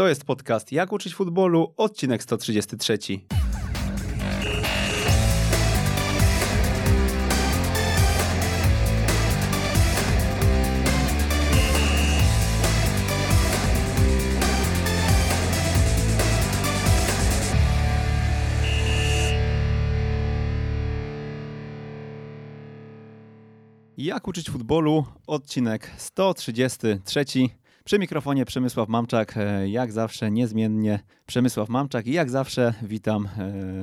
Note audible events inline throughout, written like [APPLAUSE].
To jest podcast Jak uczyć futbolu, odcinek 133. Jak uczyć futbolu, odcinek 133. Przy mikrofonie Przemysław Mamczak, e, jak zawsze niezmiennie Przemysław Mamczak i jak zawsze witam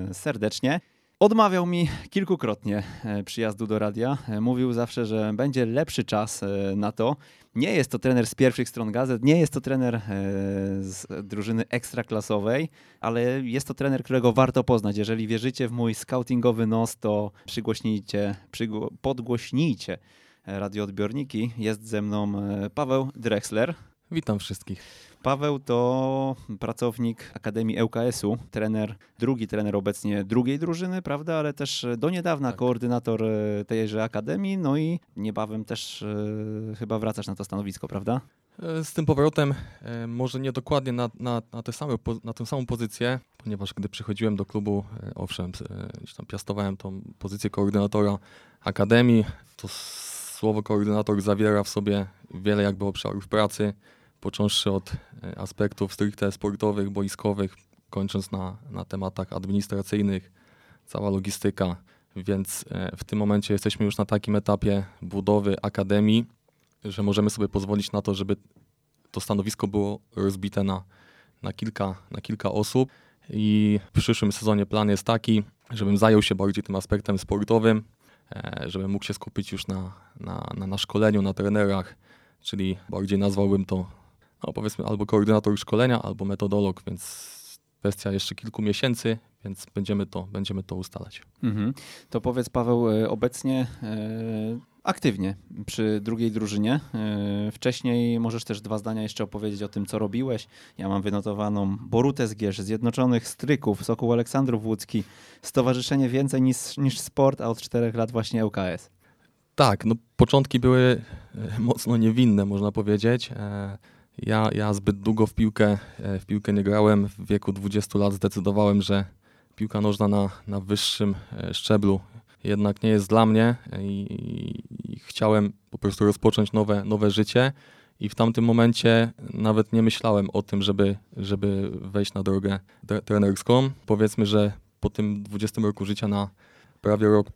e, serdecznie. Odmawiał mi kilkukrotnie e, przyjazdu do radia. Mówił zawsze, że będzie lepszy czas na to. Nie jest to trener z pierwszych stron gazet, nie jest to trener z drużyny ekstraklasowej, ale jest to trener, którego warto poznać. Jeżeli wierzycie w mój scoutingowy nos, to przygłośnijcie, przygło, podgłośnijcie radioodbiorniki. Jest ze mną Paweł Drexler. Witam wszystkich. Paweł to pracownik Akademii ŁKS-u, trener, drugi trener obecnie drugiej drużyny, prawda, ale też do niedawna tak. koordynator e, tejże Akademii, no i niebawem też e, chyba wracasz na to stanowisko, prawda? E, z tym powrotem może nie dokładnie na, na, na, te same, na tę samą pozycję, ponieważ gdy przychodziłem do klubu, owszem, tam piastowałem tą pozycję koordynatora Akademii, to słowo koordynator zawiera w sobie wiele jakby obszarów pracy, począwszy od e, aspektów stricte sportowych, boiskowych, kończąc na, na tematach administracyjnych, cała logistyka. Więc e, w tym momencie jesteśmy już na takim etapie budowy akademii, że możemy sobie pozwolić na to, żeby to stanowisko było rozbite na, na, kilka, na kilka osób. I w przyszłym sezonie plan jest taki, żebym zajął się bardziej tym aspektem sportowym, żebym mógł się skupić już na, na, na, na szkoleniu, na trenerach, czyli bardziej nazwałbym to no powiedzmy albo koordynator szkolenia, albo metodolog, więc kwestia jeszcze kilku miesięcy, więc będziemy to, będziemy to ustalać. Mhm. To powiedz Paweł, e, obecnie e, aktywnie przy drugiej drużynie. E, wcześniej możesz też dwa zdania jeszcze opowiedzieć o tym, co robiłeś. Ja mam wynotowaną Borutę Zgierz, Zjednoczonych Stryków, Sokół Aleksandrów Łódzki, Stowarzyszenie Więcej niż, niż Sport, a od czterech lat właśnie ŁKS. Tak, no początki były mocno niewinne, można powiedzieć. Ja, ja zbyt długo w piłkę, e, w piłkę nie grałem. W wieku 20 lat zdecydowałem, że piłka nożna na, na wyższym e, szczeblu jednak nie jest dla mnie i, i chciałem po prostu rozpocząć nowe, nowe życie. I w tamtym momencie nawet nie myślałem o tym, żeby, żeby wejść na drogę trenerską. Powiedzmy, że po tym 20 roku życia na prawie rok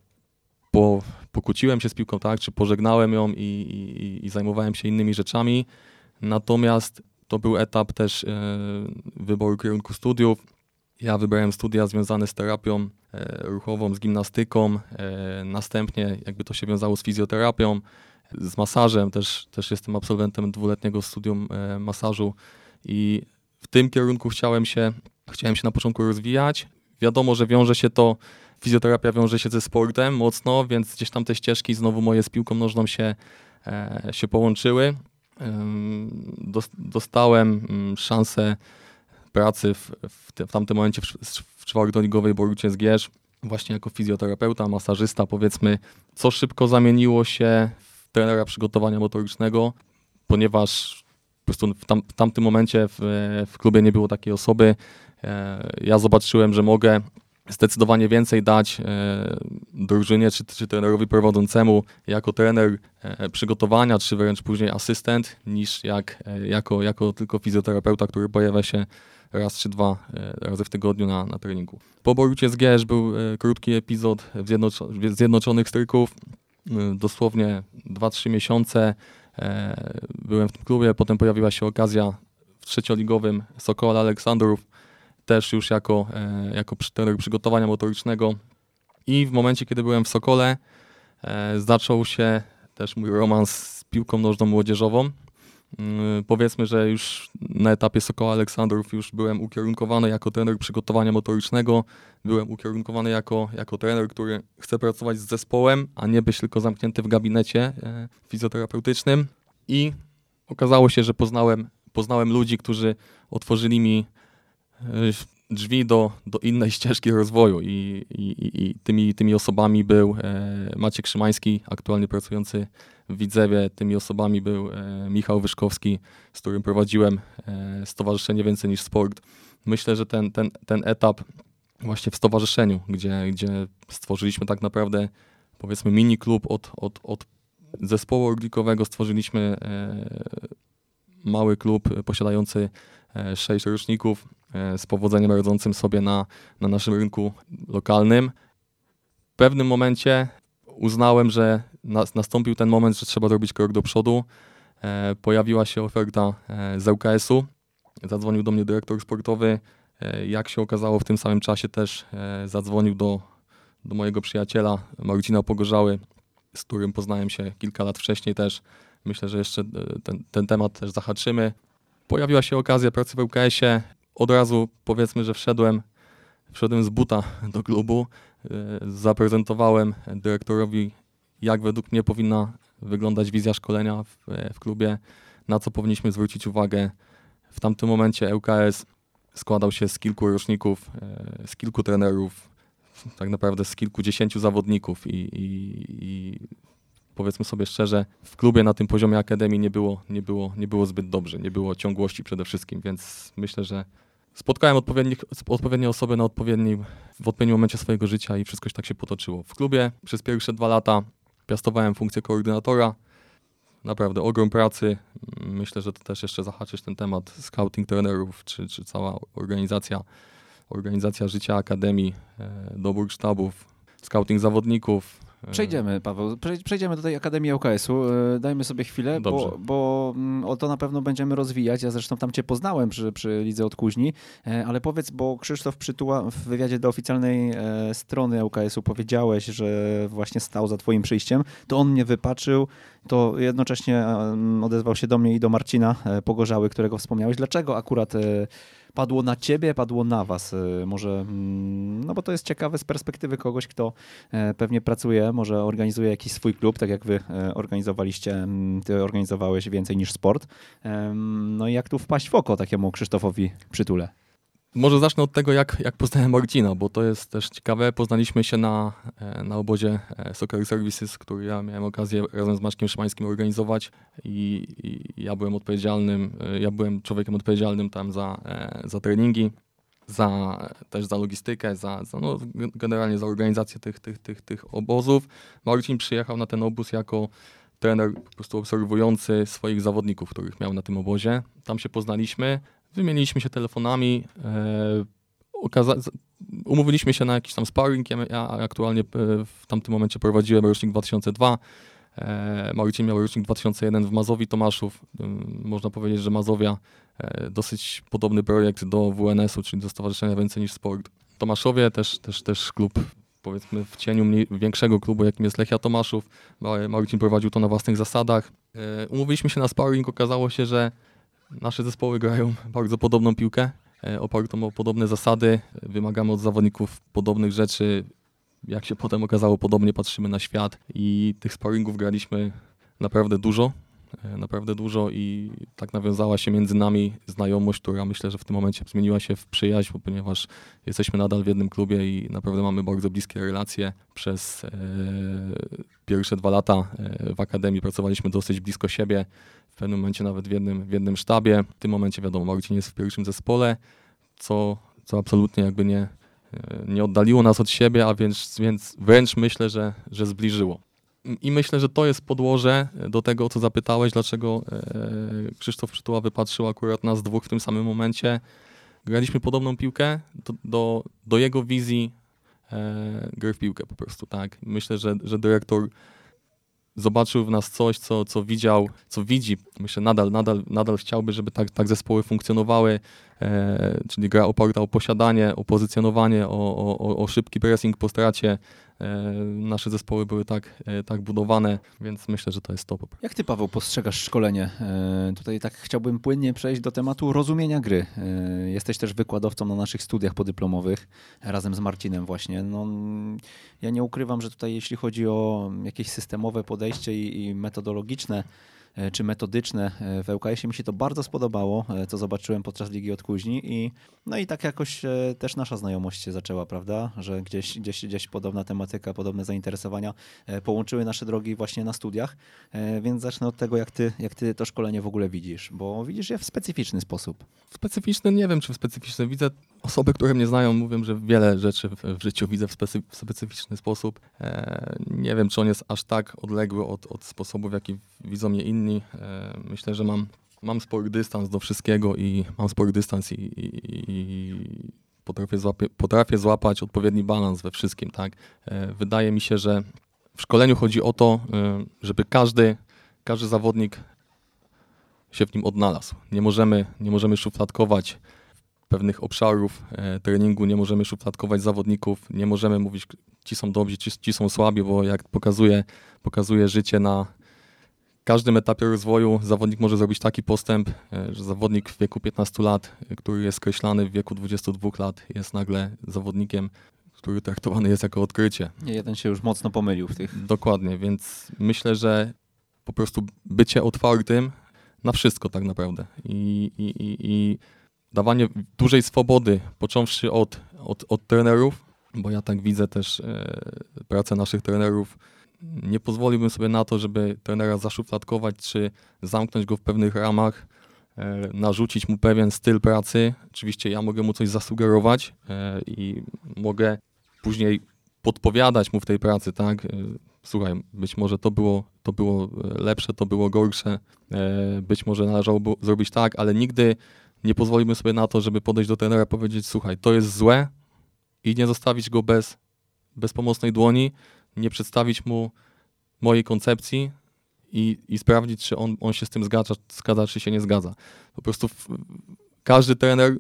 po, pokłóciłem się z piłką, tak, czy pożegnałem ją i, i, i zajmowałem się innymi rzeczami. Natomiast to był etap też e, wyboru kierunku studiów. Ja wybrałem studia związane z terapią e, ruchową, z gimnastyką. E, następnie jakby to się wiązało z fizjoterapią, z masażem. Też, też jestem absolwentem dwuletniego studium masażu i w tym kierunku chciałem się, chciałem się na początku rozwijać. Wiadomo, że wiąże się to, fizjoterapia wiąże się ze sportem mocno, więc gdzieś tam te ścieżki znowu moje z piłką nożną się, się połączyły dostałem mm, szansę pracy w, w, w tamtym momencie w, w czwartoligowej Borucie Zgierz, właśnie jako fizjoterapeuta, masażysta, powiedzmy, co szybko zamieniło się w trenera przygotowania motorycznego, ponieważ po prostu w, tam, w tamtym momencie w, w klubie nie było takiej osoby. E, ja zobaczyłem, że mogę zdecydowanie więcej dać e, drużynie czy, czy trenerowi prowadzącemu jako trener e, przygotowania, czy wręcz później asystent, niż jak, e, jako, jako tylko fizjoterapeuta, który pojawia się raz czy dwa razy w tygodniu na, na treningu. Po Borucie z Gierz był krótki epizod w, Zjednoczo Zjednoczonych Stryków, dosłownie 2-3 miesiące byłem w tym klubie, potem pojawiła się okazja w trzecioligowym Sokola Aleksandrów, też już jako, e, jako trener przygotowania motorycznego. I w momencie, kiedy byłem w Sokole, e, zaczął się też mój romans z piłką nożną młodzieżową. Mm, powiedzmy, że już na etapie Sokoła Aleksandrów już byłem ukierunkowany jako trener przygotowania motorycznego. Byłem ukierunkowany jako, jako trener, który chce pracować z zespołem, a nie być tylko zamknięty w gabinecie e, fizjoterapeutycznym. I okazało się, że poznałem, poznałem ludzi, którzy otworzyli mi drzwi do, do innej [LAUGHS] ścieżki rozwoju i, i, i tymi, tymi osobami był e, Maciek Szymański, aktualnie pracujący w Widzewie, tymi osobami był e, Michał Wyszkowski, z którym prowadziłem e, Stowarzyszenie Więcej niż Sport. Myślę, że ten, ten, ten etap właśnie w stowarzyszeniu, gdzie, gdzie stworzyliśmy tak naprawdę powiedzmy mini klub od, od, od zespołu orglikowego, stworzyliśmy mały klub posiadający sześć roczników, E, z powodzeniem rodzącym sobie na, na naszym rynku lokalnym. W pewnym momencie uznałem, że nas, nastąpił ten moment, że trzeba zrobić krok do przodu. E, pojawiła się oferta e, z ŁKS-u. Zadzwonił do mnie dyrektor sportowy. E, jak się okazało, w tym samym czasie też e, zadzwonił do, do mojego przyjaciela Marcina Pogorzały, z którym poznałem się kilka lat wcześniej też. Myślę, że jeszcze e, ten, ten temat też zahaczymy. Pojawiła się okazja pracy w ŁKS-ie od razu powiedzmy, że wszedłem, wszedłem z buta do klubu, e, zaprezentowałem dyrektorowi, jak według mnie powinna wyglądać wizja szkolenia w, w klubie, na co powinniśmy zwrócić uwagę. W tamtym momencie ŁKS składał się z kilku roczników, e, z kilku trenerów, tak naprawdę z kilkudziesięciu zawodników i, i, i powiedzmy sobie szczerze, w klubie na tym poziomie akademii nie było, nie było, nie było zbyt dobrze, nie było ciągłości przede wszystkim, więc myślę, że spotkałem odpowiednie osoby na odpowiednim, w odpowiednim momencie swojego życia i wszystko się tak się potoczyło. W klubie przez pierwsze dwa lata piastowałem funkcję koordynatora. Naprawdę ogrom pracy. Myślę, że to też jeszcze zahaczysz ten temat scouting trenerów, czy, czy cała organizacja, organizacja życia akademii, e, dobór sztabów, scouting zawodników, Przejdziemy, Paweł. Przejdziemy do tej Akademii ŁKS-u. E, dajmy sobie chwilę, bo, bo mm, o to na pewno będziemy rozwijać. Ja zresztą tam cię poznałem przy, przy Lidze od Kuźni, e, ale powiedz, bo Krzysztof Przytuła w wywiadzie do oficjalnej e, strony ŁKS-u powiedziałeś, że właśnie stał za twoim przyjściem. To on mnie wypaczył, to jednocześnie odezwał się do mnie i do Marcina Pogorzały, którego wspomniałeś. Dlaczego akurat padło na ciebie, padło na was. Y, może, mm, no bo to jest ciekawe z perspektywy kogoś, kto e, pewnie pracuje, może organizuje jakiś swój klub, tak jak wy e, organizowaliście, mm, ty organizowałeś więcej niż sport. No i jak tu wpaść w oko takiemu Krzysztofowi Przytule? Może zacznę od tego, jak, jak poznałem Marcina, bo to jest też ciekawe. Poznaliśmy się na, e, na obozie e, Soccer Services, który ja miałem okazję razem z Maćkiem Szymańskim organizować i, i ja byłem odpowiedzialnym, e, ja byłem człowiekiem odpowiedzialnym tam za, za treningi, za, też za logistykę, za, za no, generalnie za organizację tych, tych, tych, tych obozów. Marcin przyjechał na ten obóz jako trener po prostu obserwujący swoich zawodników, których miał na tym obozie. Tam się poznaliśmy. Wymieniliśmy się telefonami, e, umówiliśmy się na jakiś tam sparring. Ja, ja, aktualnie e, w tamtym momencie prowadziłem rocznik 2002. E, Marycin miał rocznik 2001 w Mazowi Tomaszów. Można powiedzieć, że Mazowia dosyć podobny projekt do WNS-u, czyli do Stowarzyszenia Więcej niż Sport. Tomaszowie też, też, też klub powiedzmy w cieniu mniej, większego klubu, jakim jest Lechia Tomaszów. Marycin prowadził to na własnych zasadach. Umówiliśmy się na sparring, okazało się, że Nasze zespoły grają bardzo podobną piłkę, e, opartą o podobne zasady. Wymagamy od zawodników podobnych rzeczy. Jak się potem okazało, podobnie patrzymy na świat i tych sparingów graliśmy naprawdę dużo. E, naprawdę dużo i tak nawiązała się między nami znajomość, która myślę, że w tym momencie zmieniła się w przyjaźń, ponieważ jesteśmy nadal w jednym klubie i naprawdę mamy bardzo bliskie relacje. Przez e, pierwsze dwa lata e, w akademii pracowaliśmy dosyć blisko siebie, pewnym momencie nawet w jednym, w jednym sztabie. W tym momencie wiadomo, Marcin jest w pierwszym zespole, co, co absolutnie jakby nie, e, nie oddaliło nas od siebie, a więc, więc wręcz myślę, że, że zbliżyło. I myślę, że to jest podłoże do tego, o co zapytałeś, dlaczego e, Krzysztof Przytuła wypatrzył akurat nas dwóch w tym samym momencie. Graliśmy podobną piłkę do, do, do jego wizji e, gry w piłkę po prostu, tak. Myślę, że, że dyrektor zobaczył w nas coś, co, co widział, co widzi. Myślę, nadal, nadal, nadal chciałby, żeby tak, tak zespoły funkcjonowały, czyli gra oparta o posiadanie, o pozycjonowanie, o, o, o szybki pressing po stracie, E, nasze zespoły były tak, e, tak budowane, więc myślę, że to jest to. Jak ty, Paweł, postrzegasz szkolenie? E, tutaj tak chciałbym płynnie przejść do tematu rozumienia gry. Jesteś też wykładowcą na naszych studiach podyplomowych razem z Marcinem właśnie. No, ja nie ukrywam, że tutaj jeśli chodzi o jakieś systemowe podejście i, i metodologiczne e, czy metodyczne e, w ŁKS-ie. Mi się to bardzo spodobało, e, co zobaczyłem podczas Ligi Odkuźni i no i tak jakoś też nasza znajomość się zaczęła, prawda, że gdzieś, gdzieś, gdzieś podobna tematyka, podobne zainteresowania połączyły nasze drogi właśnie na studiach, więc zacznę od tego, jak ty, jak ty to szkolenie w ogóle widzisz, bo widzisz je w specyficzny sposób. Specyficzny, nie wiem czy w specyficzny. Widzę osoby, które mnie znają, mówią, że wiele rzeczy w, życiu widzę w, specy, w specyficzny sposób. E, nie wiem, czy on jest aż tak odległy od, od sposobu, w jaki widzą mnie inni. E, myślę, że mam, mam spory dystans do wszystkiego i mam spory dystans i, i, i potrafię, złapie, potrafię złapać odpowiedni balans we wszystkim. Tak? E, wydaje mi się, że w szkoleniu chodzi o to, e, żeby każdy, każdy zawodnik się w nim odnalazł. Nie możemy, nie możemy szufladkować pewnych obszarów treningu, nie możemy szufladkować zawodników, nie możemy mówić, ci są dobrzy, ci, ci są słabi, bo jak pokazuje, pokazuje życie na każdym etapie rozwoju, zawodnik może zrobić taki postęp, e, że zawodnik w wieku 15 lat, e, który jest skreślany w wieku 22 lat, jest nagle zawodnikiem, który traktowany jest jako odkrycie. Nie, jeden się już mocno pomylił w tych. Dokładnie, więc myślę, że po prostu bycie otwartym na wszystko tak naprawdę. I, i, i, i dawanie dużej swobody, począwszy od, od, od trenerów, bo ja tak widzę też e, pracę naszych trenerów. Nie pozwoliłbym sobie na to, żeby trenera zaszufladkować, czy zamknąć go w pewnych ramach, e, narzucić mu pewien styl pracy. Oczywiście ja mogę mu coś zasugerować e, i mogę później podpowiadać mu w tej pracy, tak? E, słuchaj, być może to było, to było lepsze, to było gorsze, e, być może należało zrobić tak, ale nigdy nie pozwolimy sobie na to, żeby podejść do trenera i powiedzieć, słuchaj, to jest złe i nie zostawić go bez, bez pomocnej dłoni, nie przedstawić mu mojej koncepcji i, i sprawdzić, czy on, on się z tym zgadza, zgadza, czy się nie zgadza. Po prostu w, każdy trener,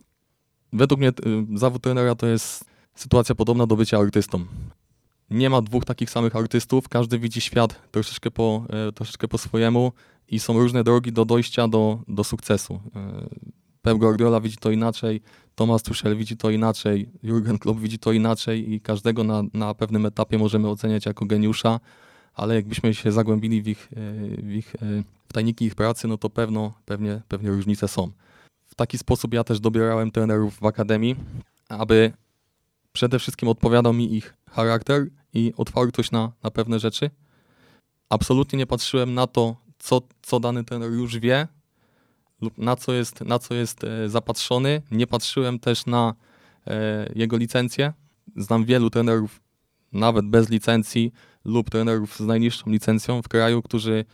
według mnie y, zawód trenera to jest sytuacja podobna do bycia artystą. Nie ma dwóch takich samych artystów, każdy widzi świat troszeczkę po, e, troszeczkę po swojemu i są różne drogi do dojścia do, do sukcesu. Pep Guardiola widzi to inaczej, Thomas Tuchel widzi to inaczej, Jurgen Klopp widzi to inaczej i każdego na, na pewnym etapie możemy oceniać jako geniusza, ale jakbyśmy się zagłębili w ich, e, w ich e, w tajniki ich pracy, no to pewno, pewnie, pewnie różnice są. W taki sposób ja też dobierałem trenerów w akademii, aby przede wszystkim odpowiadał mi ich charakter i otwartość na, na pewne rzeczy. Absolutnie nie patrzyłem na to, co, co dany trener już wie, lub na co jest, na co jest e, zapatrzony. Nie patrzyłem też na e, jego licencję. Znam wielu trenerów, nawet bez licencji, lub trenerów z najniższą licencją w kraju, którzy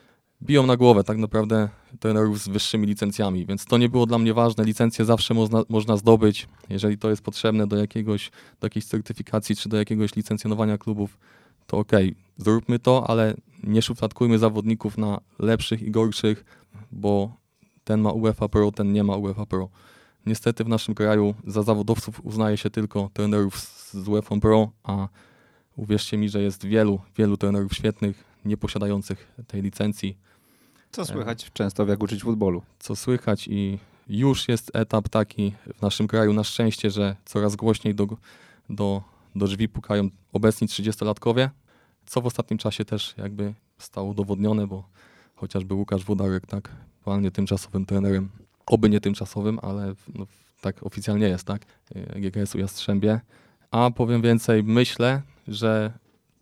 biją na głowę tak naprawdę trenerów z wyższymi licencjami, więc to nie było dla mnie ważne. Licencję zawsze można, można zdobyć, jeżeli to jest potrzebne do, jakiegoś, do jakiejś certyfikacji czy do jakiegoś licencjonowania klubów, to ok, zróbmy to, ale nie szufladkujmy zawodników na lepszych i gorszych, bo ten ma UEFA Pro, ten nie ma UEFA Pro. Niestety w naszym kraju za zawodowców uznaje się tylko trenerów z UEFA Pro, a uwierzcie mi, że jest wielu, wielu trenerów świetnych, nie posiadających tej licencji. Co słychać często w jak uczyć futbolu? Co słychać i już jest etap taki w naszym kraju na szczęście, że coraz głośniej do, do, do drzwi pukają obecni 30-latkowie, co w ostatnim czasie też jakby stało udowodnione, bo chociażby Łukasz Włodarek tak aktualnie tymczasowym trenerem, oby nie tymczasowym, ale no, tak oficjalnie jest, tak, e, GKS-u Jastrzębie. A powiem więcej, myślę, że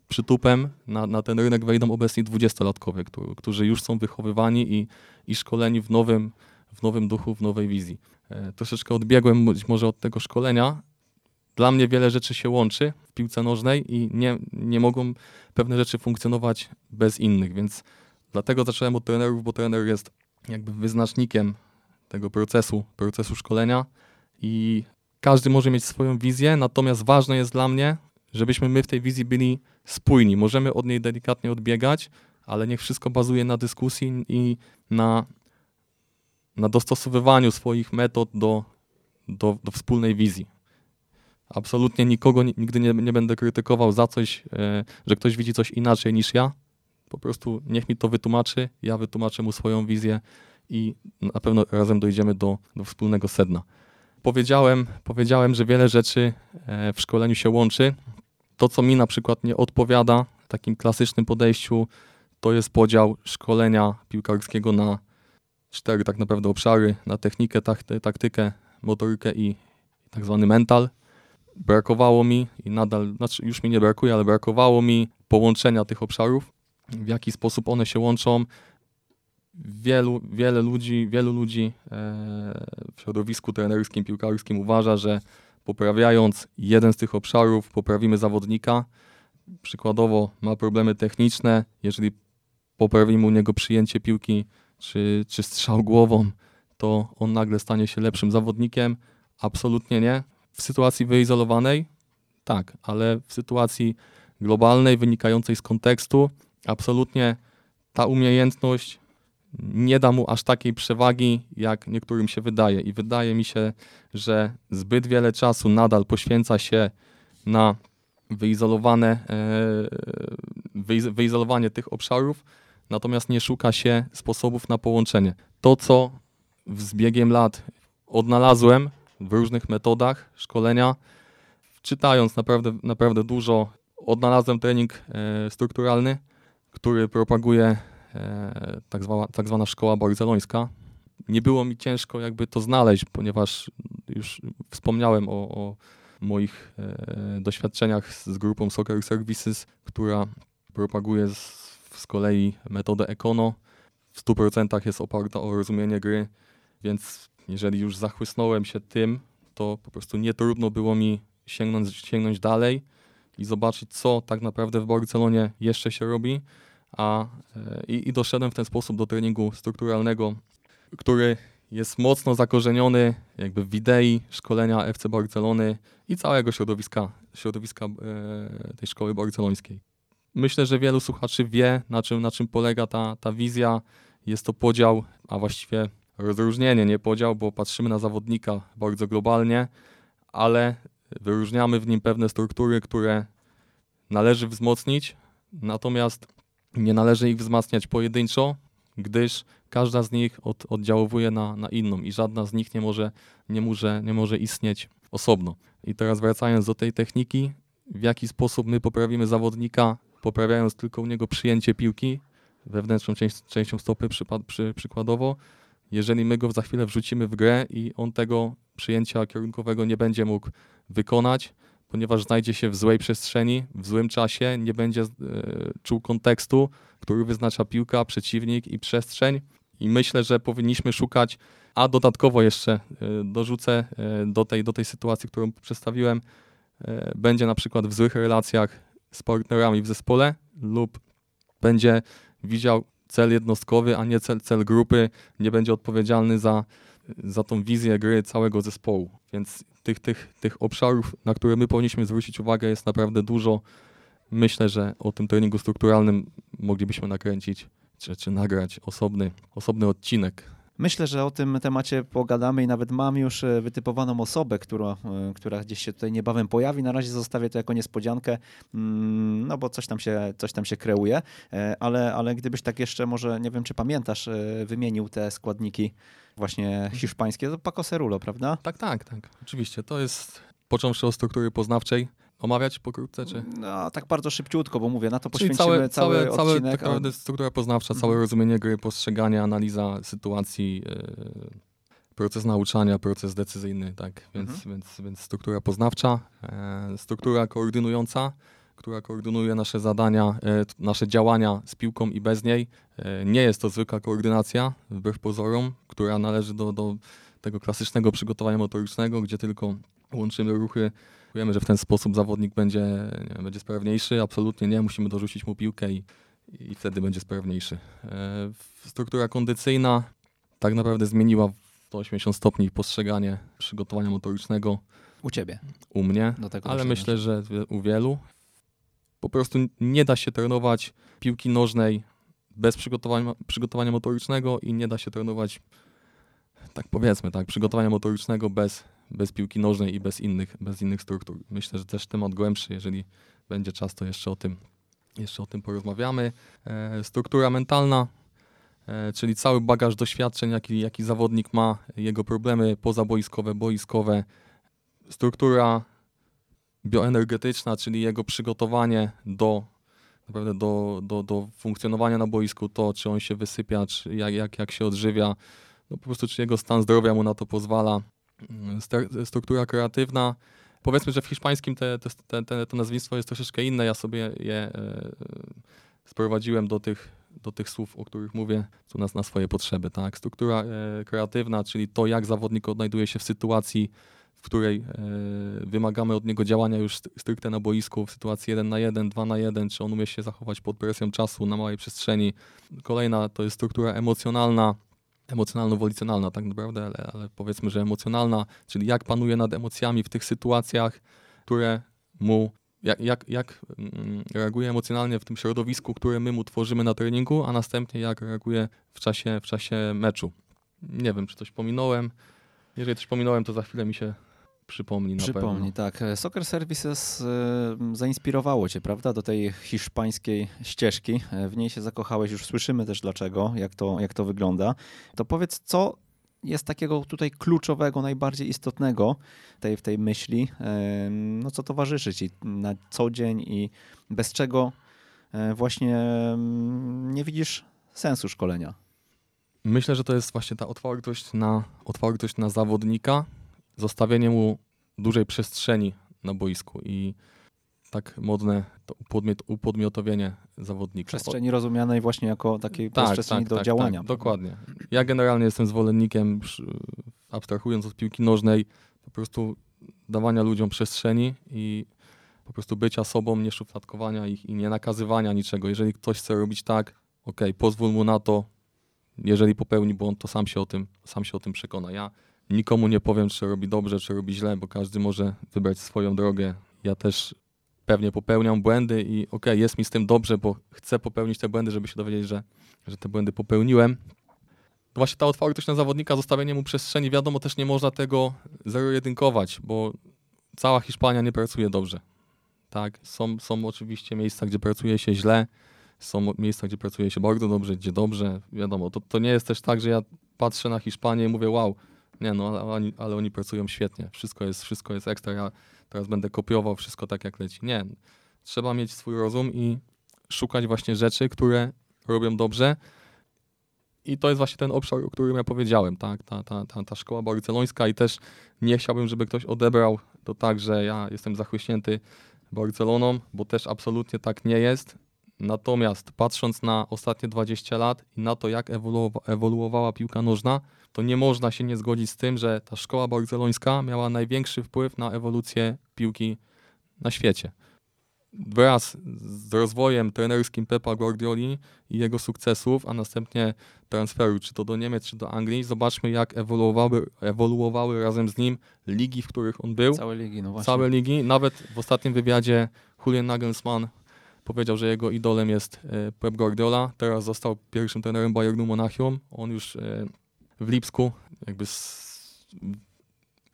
przytupem na, na ten rynek wejdą obecni dwudziestolatkowie, którzy już są wychowywani i, i szkoleni w nowym, w nowym duchu, w nowej wizji. E, troszeczkę odbiegłem być może od tego szkolenia. Dla mnie wiele rzeczy się łączy w piłce nożnej i nie, nie mogą pewne rzeczy funkcjonować bez innych, więc dlatego zacząłem od trenerów, bo trener jest jakby wyznacznikiem tego procesu, procesu szkolenia i każdy może mieć swoją wizję, natomiast ważne jest dla mnie, żebyśmy my w tej wizji byli spójni. Możemy od niej delikatnie odbiegać, ale niech wszystko bazuje na dyskusji i na, na dostosowywaniu swoich metod do, do, do wspólnej wizji. Absolutnie nikogo nigdy nie, nie będę krytykował za coś, e, że ktoś widzi coś inaczej niż ja. Po prostu niech mi to wytłumaczy, ja wytłumaczę mu swoją wizję i na pewno razem dojdziemy do, do wspólnego sedna. Powiedziałem, powiedziałem, że wiele rzeczy e, w szkoleniu się łączy. To, co mi na przykład nie odpowiada w takim klasycznym podejściu, to jest podział szkolenia piłkarskiego na cztery tak naprawdę obszary, na technikę, taktykę, motorykę i tak zwany mental. Brakowało mi i nadal, znaczy już mi nie brakuje, ale brakowało mi połączenia tych obszarów, w jaki sposób one się łączą. Wielu, wiele ludzi, wielu ludzi e, w środowisku trenerskim, piłkarskim uważa, że poprawiając jeden z tych obszarów, poprawimy zawodnika. Przykładowo ma problemy techniczne, jeżeli poprawimy u niego przyjęcie piłki czy, czy strzał głową, to on nagle stanie się lepszym zawodnikiem. Absolutnie nie. W sytuacji wyizolowanej tak, ale w sytuacji globalnej, wynikającej z kontekstu, absolutnie ta umiejętność nie da mu aż takiej przewagi, jak niektórym się wydaje. I wydaje mi się, że zbyt wiele czasu nadal poświęca się na wyizolowane, e, wyizolowanie tych obszarów, natomiast nie szuka się sposobów na połączenie. To, co z biegiem lat odnalazłem w różnych metodach szkolenia, czytając naprawdę, naprawdę dużo, odnalazłem trening e, strukturalny, który propaguje e, tak, zwana, tak zwana szkoła barcelońska. Nie było mi ciężko jakby to znaleźć, ponieważ już wspomniałem o, o moich e, doświadczeniach z grupą Soccer Services, która propaguje z, z kolei metodę Econo. W 100% jest oparta o rozumienie gry, więc jeżeli już zachłysnąłem się tym, to po prostu nie trudno było mi sięgnąć, sięgnąć dalej i zobaczyć, co tak naprawdę w Barcelonie jeszcze się robi. A, e, i, I doszedłem w ten sposób do treningu strukturalnego, który jest mocno zakorzeniony jakby w idei szkolenia FC Barcelony i całego środowiska, środowiska e, tej szkoły barcelońskiej. Myślę, że wielu słuchaczy wie, na czym, na czym polega ta, ta wizja. Jest to podział, a właściwie rozróżnienie, nie podział, bo patrzymy na zawodnika bardzo globalnie, ale wyróżniamy w nim pewne struktury, które należy wzmocnić, natomiast nie należy ich wzmacniać pojedynczo, gdyż każda z nich od, na, na inną i żadna z nich nie może, nie, może, nie może istnieć osobno. I teraz wracając do tej techniki, w jaki sposób my poprawimy zawodnika, poprawiając tylko u niego przyjęcie piłki, wewnętrzną część, częścią stopy przy, przykładowo, jeżeli my go za chwilę wrzucimy w grę i on tego przyjęcia kierunkowego nie będzie mógł wykonać, ponieważ znajdzie się w złej przestrzeni, w złym czasie, nie będzie e, czuł kontekstu, który wyznacza piłka, przeciwnik i przestrzeń. I myślę, że powinniśmy szukać, a dodatkowo jeszcze e, dorzucę e, do tej, do tej sytuacji, którą przedstawiłem, będzie na przykład w złych relacjach z partnerami w zespole lub będzie widział cel jednostkowy, a nie cel, cel grupy, nie będzie odpowiedzialny za, za tą wizję gry całego zespołu. Więc tych, tych, tych obszarów, na które my powinniśmy zwrócić uwagę, jest naprawdę dużo. Myślę, że o tym treningu strukturalnym moglibyśmy nakręcić czy, czy nagrać osobny, osobny odcinek. Myślę, że o tym temacie pogadamy i nawet mam już e, wytypowaną osobę, która, e, która gdzieś się tutaj niebawem pojawi. Na razie zostawię to jako niespodziankę, mm, no bo coś tam się, coś tam się kreuje, e, ale, ale gdybyś tak jeszcze może, nie wiem czy pamiętasz, wymienił te składniki właśnie hiszpańskie, to Paco Cerulo, prawda? Tak, tak, tak. Oczywiście. To jest począwszy od struktury poznawczej, omawiać pokrótce, czy? No, tak bardzo szybciutko, bo mówię, na to Czyli poświęcimy cały, cały, cały odcinek. Tak naprawdę struktura poznawcza, całe mhm. rozumienie gry, postrzeganie, analiza sytuacji, yy, proces nauczania, proces decyzyjny, tak, więc, mhm. więc, więc struktura poznawcza, yy, struktura koordynująca, która koordynuje nasze zadania, yy, nasze działania z piłką i bez niej. Nie jest to zwykła koordynacja, wbrew pozorom, która należy do, do tego klasycznego przygotowania motorycznego, gdzie tylko łączymy ruchy oczekujemy, że w ten sposób zawodnik będzie, nie, będzie sprawniejszy. Absolutnie nie, musimy dorzucić mu piłkę i, i wtedy będzie sprawniejszy. E, struktura kondycyjna tak naprawdę zmieniła w 180 stopni postrzeganie przygotowania motorycznego. U ciebie. U mnie, ale myślę, że u wielu. Po prostu nie da się trenować piłki nożnej bez przygotowania, przygotowania motorycznego i nie da się trenować, tak powiedzmy, tak, przygotowania motorycznego bez bez piłki nożnej i bez innych, bez innych struktur. Myślę, że też temat głębszy, jeżeli będzie czas, to jeszcze o tym, jeszcze o tym porozmawiamy. E, struktura mentalna, e, czyli cały bagaż doświadczeń, jaki, jaki zawodnik ma, jego problemy pozaboiskowe, boiskowe. Struktura bioenergetyczna, czyli jego przygotowanie do naprawdę do, do, do funkcjonowania na boisku, to czy on się wysypia, czy jak, jak, jak się odżywia, no po prostu czy jego stan zdrowia mu na to pozwala. Struktura kreatywna, powiedzmy, że w hiszpańskim te, te, te, to nazwisko jest troszeczkę inne, ja sobie je e, sprowadziłem do tych, do tych słów, o których mówię, u nas na swoje potrzeby. Tak? Struktura e, kreatywna, czyli to, jak zawodnik odnajduje się w sytuacji, w której e, wymagamy od niego działania już stricte na boisku, w sytuacji 1 na 1, 2 na 1, czy on umie się zachować pod presją czasu na małej przestrzeni. Kolejna to jest struktura emocjonalna, emocjonalno-wolicjonalna tak naprawdę, ale, ale powiedzmy, że emocjonalna, czyli jak panuje nad emocjami w tych sytuacjach, które mu jak, jak, jak mm, reaguje emocjonalnie w tym środowisku, które my mu tworzymy na treningu, a następnie jak reaguje w czasie, w czasie meczu. Nie wiem, czy coś pominąłem. Jeżeli coś pominąłem, to za chwilę mi się przypomni na Przypomni, pewno. tak. Soccer Services y, zainspirowało cię, prawda, do tej hiszpańskiej ścieżki. E, W niej się zakochałeś, już słyszymy też dlaczego, jak to, jak to wygląda. To powiedz, co jest takiego tutaj kluczowego, najbardziej istotnego tej, w tej myśli, e, no co towarzyszy ci na co dzień i bez czego e, właśnie mm, nie widzisz sensu szkolenia. Myślę, że to jest właśnie ta otwartość na, otwartość na zawodnika, zostawienie mu dużej przestrzeni na boisku i tak modne to upodmiot, upodmiotowienie zawodnika. Przestrzeni rozumianej właśnie jako takiej Tak, przestrzeni tak, do tak, działania. Tak, dokładnie. Ja generalnie jestem zwolennikiem, abstrahując od piłki nożnej, po prostu dawania ludziom przestrzeni i po prostu bycia sobą, nie szufladkowania ich i nie nakazywania niczego. Jeżeli ktoś chce robić tak, okej, pozwól mu na to. Jeżeli popełni błąd, to sam się o tym, sam się o tym przekona. Ja nikomu nie powiem, czy robi dobrze, czy robi źle, bo każdy może wybrać swoją drogę. Ja też pewnie popełniam błędy i okej, jest mi z tym dobrze, bo chcę popełnić te błędy, żeby się dowiedzieć, że, że te błędy popełniłem. To właśnie ta otwartość na zawodnika, zostawienie mu przestrzeni, wiadomo, też nie można tego zero-jedynkować, bo cała Hiszpania nie pracuje dobrze. Tak, są, są oczywiście miejsca, gdzie pracuje się źle, są miejsca, gdzie pracuje się bardzo dobrze, gdzie dobrze, wiadomo, to, to nie jest też tak, że ja patrzę na Hiszpanię i mówię, wow, nie no, ale oni, ale oni pracują świetnie, wszystko jest, wszystko jest ekstra, ja teraz będę kopiował wszystko tak, jak leci. Nie, trzeba mieć swój rozum i szukać właśnie rzeczy, które robią dobrze. I to jest właśnie ten obszar, o którym ja powiedziałem, tak? Ta, ta, ta, ta szkoła barcelońska i też nie chciałbym, żeby ktoś odebrał to tak, że ja jestem zachłyśnięty Barceloną, bo też absolutnie tak nie jest. Natomiast patrząc na ostatnie 20 lat i na to, jak ewoluowa- ewoluowała piłka nożna, to nie można się nie zgodzić z tym, że ta szkoła barcelońska miała największy wpływ na ewolucję piłki na świecie. Wraz z rozwojem trenerskim Pepa Guardioli i jego sukcesów, a następnie transferu, czy to do Niemiec, czy do Anglii, zobaczmy jak ewoluowały, ewoluowały razem z nim ligi, w których on był. Całe ligi, no właśnie. Całe ligi. Nawet w ostatnim wywiadzie Julian Nagelsmann powiedział, że jego idolem jest e, Pep Guardiola. Teraz został pierwszym trenerem Bayernu Monachium. On już e, w Lipsku jakby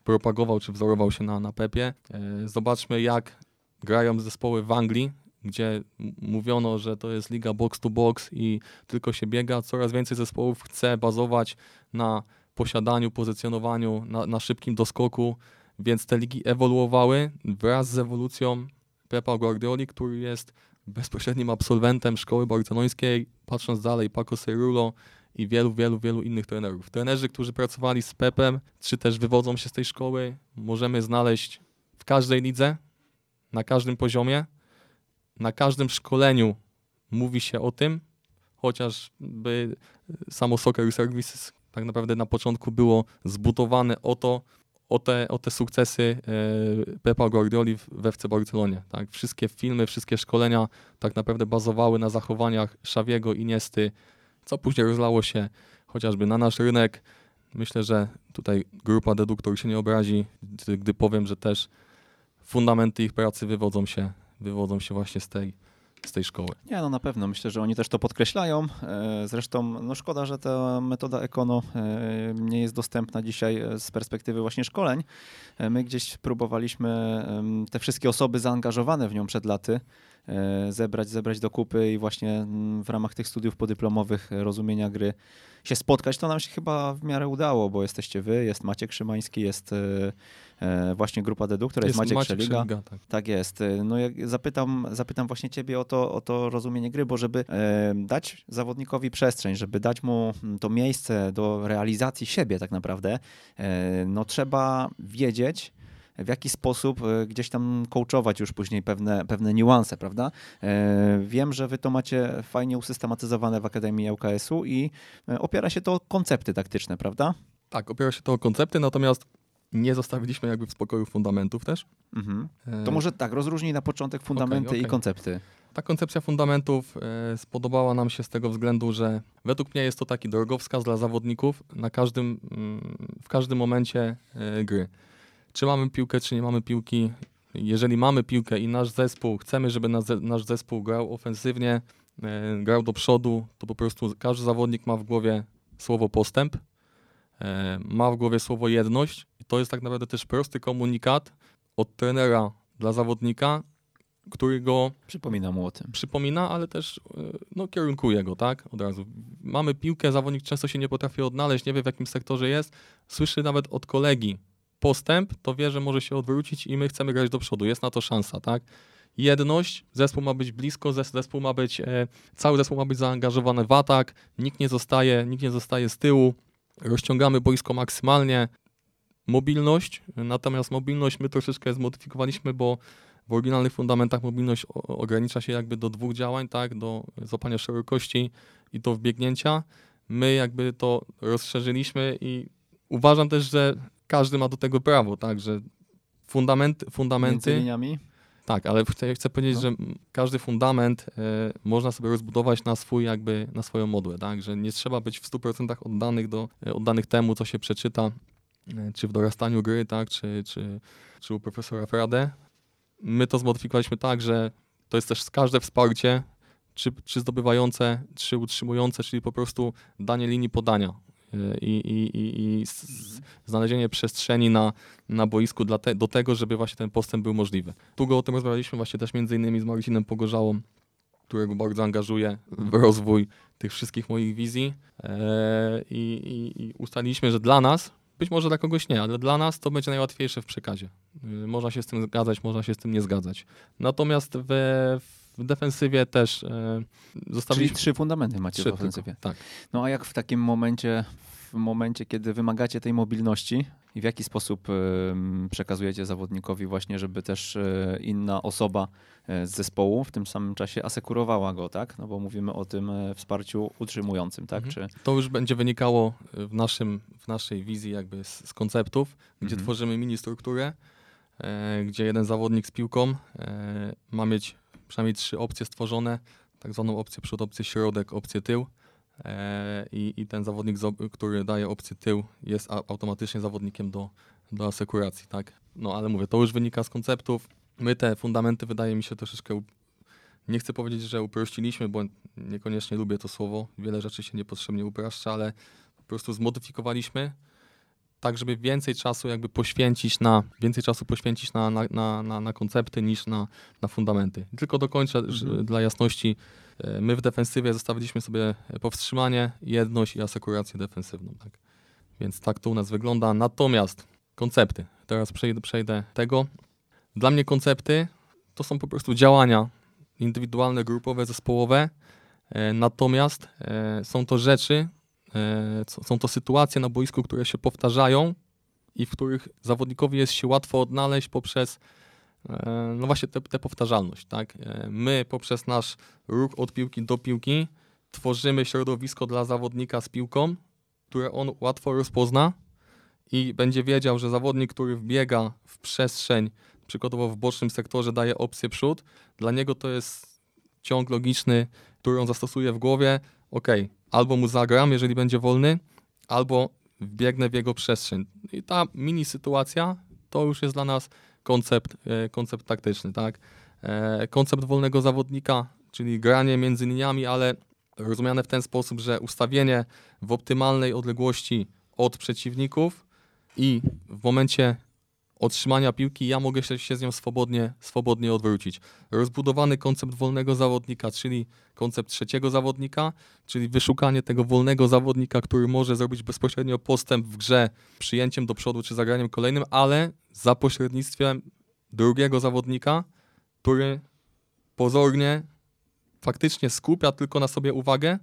propagował czy wzorował się na, na Pepie. E, Zobaczmy jak grają zespoły w Anglii, gdzie mówiono, że to jest liga box to box i tylko się biega. Coraz więcej zespołów chce bazować na posiadaniu, pozycjonowaniu, na, na szybkim doskoku, więc te ligi ewoluowały wraz z ewolucją Pepa Guardioli, który jest bezpośrednim absolwentem szkoły barcelońskiej, patrząc dalej, Paco Cerulo i wielu, wielu, wielu innych trenerów. Trenerzy, którzy pracowali z Pepem, czy też wywodzą się z tej szkoły, możemy znaleźć w każdej lidze, na każdym poziomie, na każdym szkoleniu mówi się o tym, chociażby samo Soccer Services tak naprawdę na początku było zbudowane o to, o te, o te sukcesy e, Pepa Guardioli we FC Barcelonie. Tak? Wszystkie filmy, wszystkie szkolenia tak naprawdę bazowały na zachowaniach Xaviego i Niesty, co później rozlało się chociażby na nasz rynek. Myślę, że tutaj grupa deduktor się nie obrazi, gdy powiem, że też fundamenty ich pracy wywodzą się, wywodzą się właśnie z tej, z tej szkoły. Nie, no na pewno. Myślę, że oni też to podkreślają. E, Zresztą no szkoda, że ta metoda Ekono e, nie jest dostępna dzisiaj e, z perspektywy właśnie szkoleń. My gdzieś próbowaliśmy te wszystkie osoby zaangażowane w nią przed laty zebrać, zebrać do kupy i właśnie mm, w ramach tych studiów podyplomowych e, rozumienia gry się spotkać, to nam się chyba w miarę udało, bo jesteście wy, jest Maciek Szymański, jest e, e, właśnie grupa Dedu, która jest, Maciek, Szeliga. Szeliga, tak. Tak jest. E, No jak zapytam, zapytam właśnie ciebie o to, o to rozumienie gry, bo żeby e, dać zawodnikowi przestrzeń, żeby dać mu mm, to miejsce do realizacji siebie tak naprawdę, e, no trzeba wiedzieć, w jaki sposób e, gdzieś tam coachować już później pewne, pewne niuanse, prawda? E, Wiem, że wy to macie fajnie usystematyzowane w Akademii ŁKS-u i e, opiera się to o koncepty taktyczne, prawda? Tak, opiera się to o koncepty, natomiast nie zostawiliśmy jakby w spokoju fundamentów też. Mhm. To może tak, rozróżnij na początek fundamenty i okej. koncepty. Ta koncepcja fundamentów spodobała nam się z tego względu, że według mnie jest to taki drogowskaz dla zawodników na każdym, mm, w każdym momencie gry. Czy mamy piłkę, czy nie mamy piłki. Jeżeli mamy piłkę i nasz zespół, chcemy, żeby nasz, ze- nasz zespół grał ofensywnie, e, grał do przodu, to po prostu każdy zawodnik ma w głowie słowo postęp, e, ma w głowie słowo jedność i to jest tak naprawdę też prosty komunikat od trenera dla zawodnika, który go Przypominam mu o tym. przypomina, ale też y, no, kierunkuje go, tak? Od razu. Mamy piłkę, zawodnik często się nie potrafi odnaleźć, nie wie w jakim sektorze jest, słyszy nawet od kolegi postęp, to wie, że może się odwrócić i my chcemy grać do przodu. Jest na to szansa, tak? Jedność, zespół ma być blisko, zes- zespół ma być, e, cały zespół ma być zaangażowany w atak, nikt nie zostaje, nikt nie zostaje z tyłu, rozciągamy boisko maksymalnie. Mobilność, natomiast mobilność my troszeczkę zmodyfikowaliśmy, bo w oryginalnych fundamentach mobilność ogranicza się jakby do dwóch działań, tak, do złapania szerokości i do wbiegnięcia. My jakby to rozszerzyliśmy i uważam też, że każdy ma do tego prawo, tak, że fundamenty, Między fundamenty liniami? tak, ale chcę, chcę powiedzieć, No. że każdy fundament e, można sobie rozbudować na swój jakby, na swoją modłę, tak, że nie trzeba być w 100% oddanych, do, e, oddanych temu, co się przeczyta, e, czy w dorastaniu gry, tak, czy, czy, czy u profesora Frade. My to zmodyfikowaliśmy tak, że to jest też każde wsparcie, czy, czy zdobywające, czy utrzymujące, czyli po prostu danie linii podania i, i, i, i znalezienie przestrzeni na, na boisku dla te, do tego, żeby właśnie ten postęp był możliwy. Długo o tym rozmawialiśmy właśnie też między innymi z Marcinem Pogorzałą, którego bardzo angażuję w rozwój tych wszystkich moich wizji e, i, i, ustaliliśmy, że dla nas, być może dla kogoś nie, ale dla nas to będzie najłatwiejsze w przekazie. Y, Można się z tym zgadzać, można się z tym nie zgadzać. Natomiast we, w defensywie też e, Czyli zostawiliśmy trzy fundamenty macie trzy w tylko. ofensywie. Tak. No a jak w takim momencie, w momencie, kiedy wymagacie tej mobilności i w jaki sposób em, przekazujecie zawodnikowi właśnie, żeby też e, inna osoba e, z zespołu w tym samym czasie asekurowała go, tak? No bo mówimy o tym e, wsparciu utrzymującym, tak? Mhm. Czy, To już będzie wynikało w, naszym, w naszej wizji jakby z, z konceptów, gdzie Mhm. tworzymy mini strukturę, e, gdzie jeden zawodnik z piłką e, ma mieć przynajmniej trzy opcje stworzone, tak zwaną opcję przód, opcję środek, opcję tył. E, i, I ten zawodnik, który daje opcję tył, jest automatycznie zawodnikiem do, do asekuracji, tak? No ale mówię, to już wynika z konceptów. My te fundamenty, wydaje mi się, troszeczkę nie chcę powiedzieć, że uprościliśmy, bo niekoniecznie lubię to słowo. Wiele rzeczy się niepotrzebnie upraszcza, ale po prostu zmodyfikowaliśmy tak, żeby więcej czasu jakby poświęcić na, więcej czasu poświęcić na, na, na, na, na koncepty niż na, na fundamenty. Tylko dokończę Mhm. dla jasności. e, My w defensywie zostawiliśmy sobie powstrzymanie, jedność i asekurację defensywną. Tak? Więc tak to u nas wygląda. Natomiast koncepty. Teraz przejdę, przejdę tego. Dla mnie koncepty to są po prostu działania indywidualne, grupowe, zespołowe. E, Natomiast e, są to rzeczy, są to sytuacje na boisku, które się powtarzają i w których zawodnikowi jest się łatwo odnaleźć poprzez e, no właśnie tę powtarzalność. Tak? E, My poprzez nasz ruch od piłki do piłki tworzymy środowisko dla zawodnika z piłką, które on łatwo rozpozna i będzie wiedział, że zawodnik, który wbiega w przestrzeń, przykładowo w bocznym sektorze daje opcję przód, dla niego to jest ciąg logiczny, który on zastosuje w głowie, ok, albo mu zagram, jeżeli będzie wolny, albo wbiegnę w jego przestrzeń. I ta mini sytuacja to już jest dla nas koncept, e, koncept taktyczny, tak? E, Koncept wolnego zawodnika, czyli granie między liniami, ale rozumiane w ten sposób, że ustawienie w optymalnej odległości od przeciwników i w momencie otrzymania piłki, ja mogę się, z nią swobodnie, swobodnie odwrócić. Rozbudowany koncept wolnego zawodnika, czyli koncept trzeciego zawodnika, czyli wyszukanie tego wolnego zawodnika, który może zrobić bezpośrednio postęp w grze przyjęciem do przodu czy zagraniem kolejnym, ale za pośrednictwem drugiego zawodnika, który pozornie faktycznie skupia tylko na sobie uwagę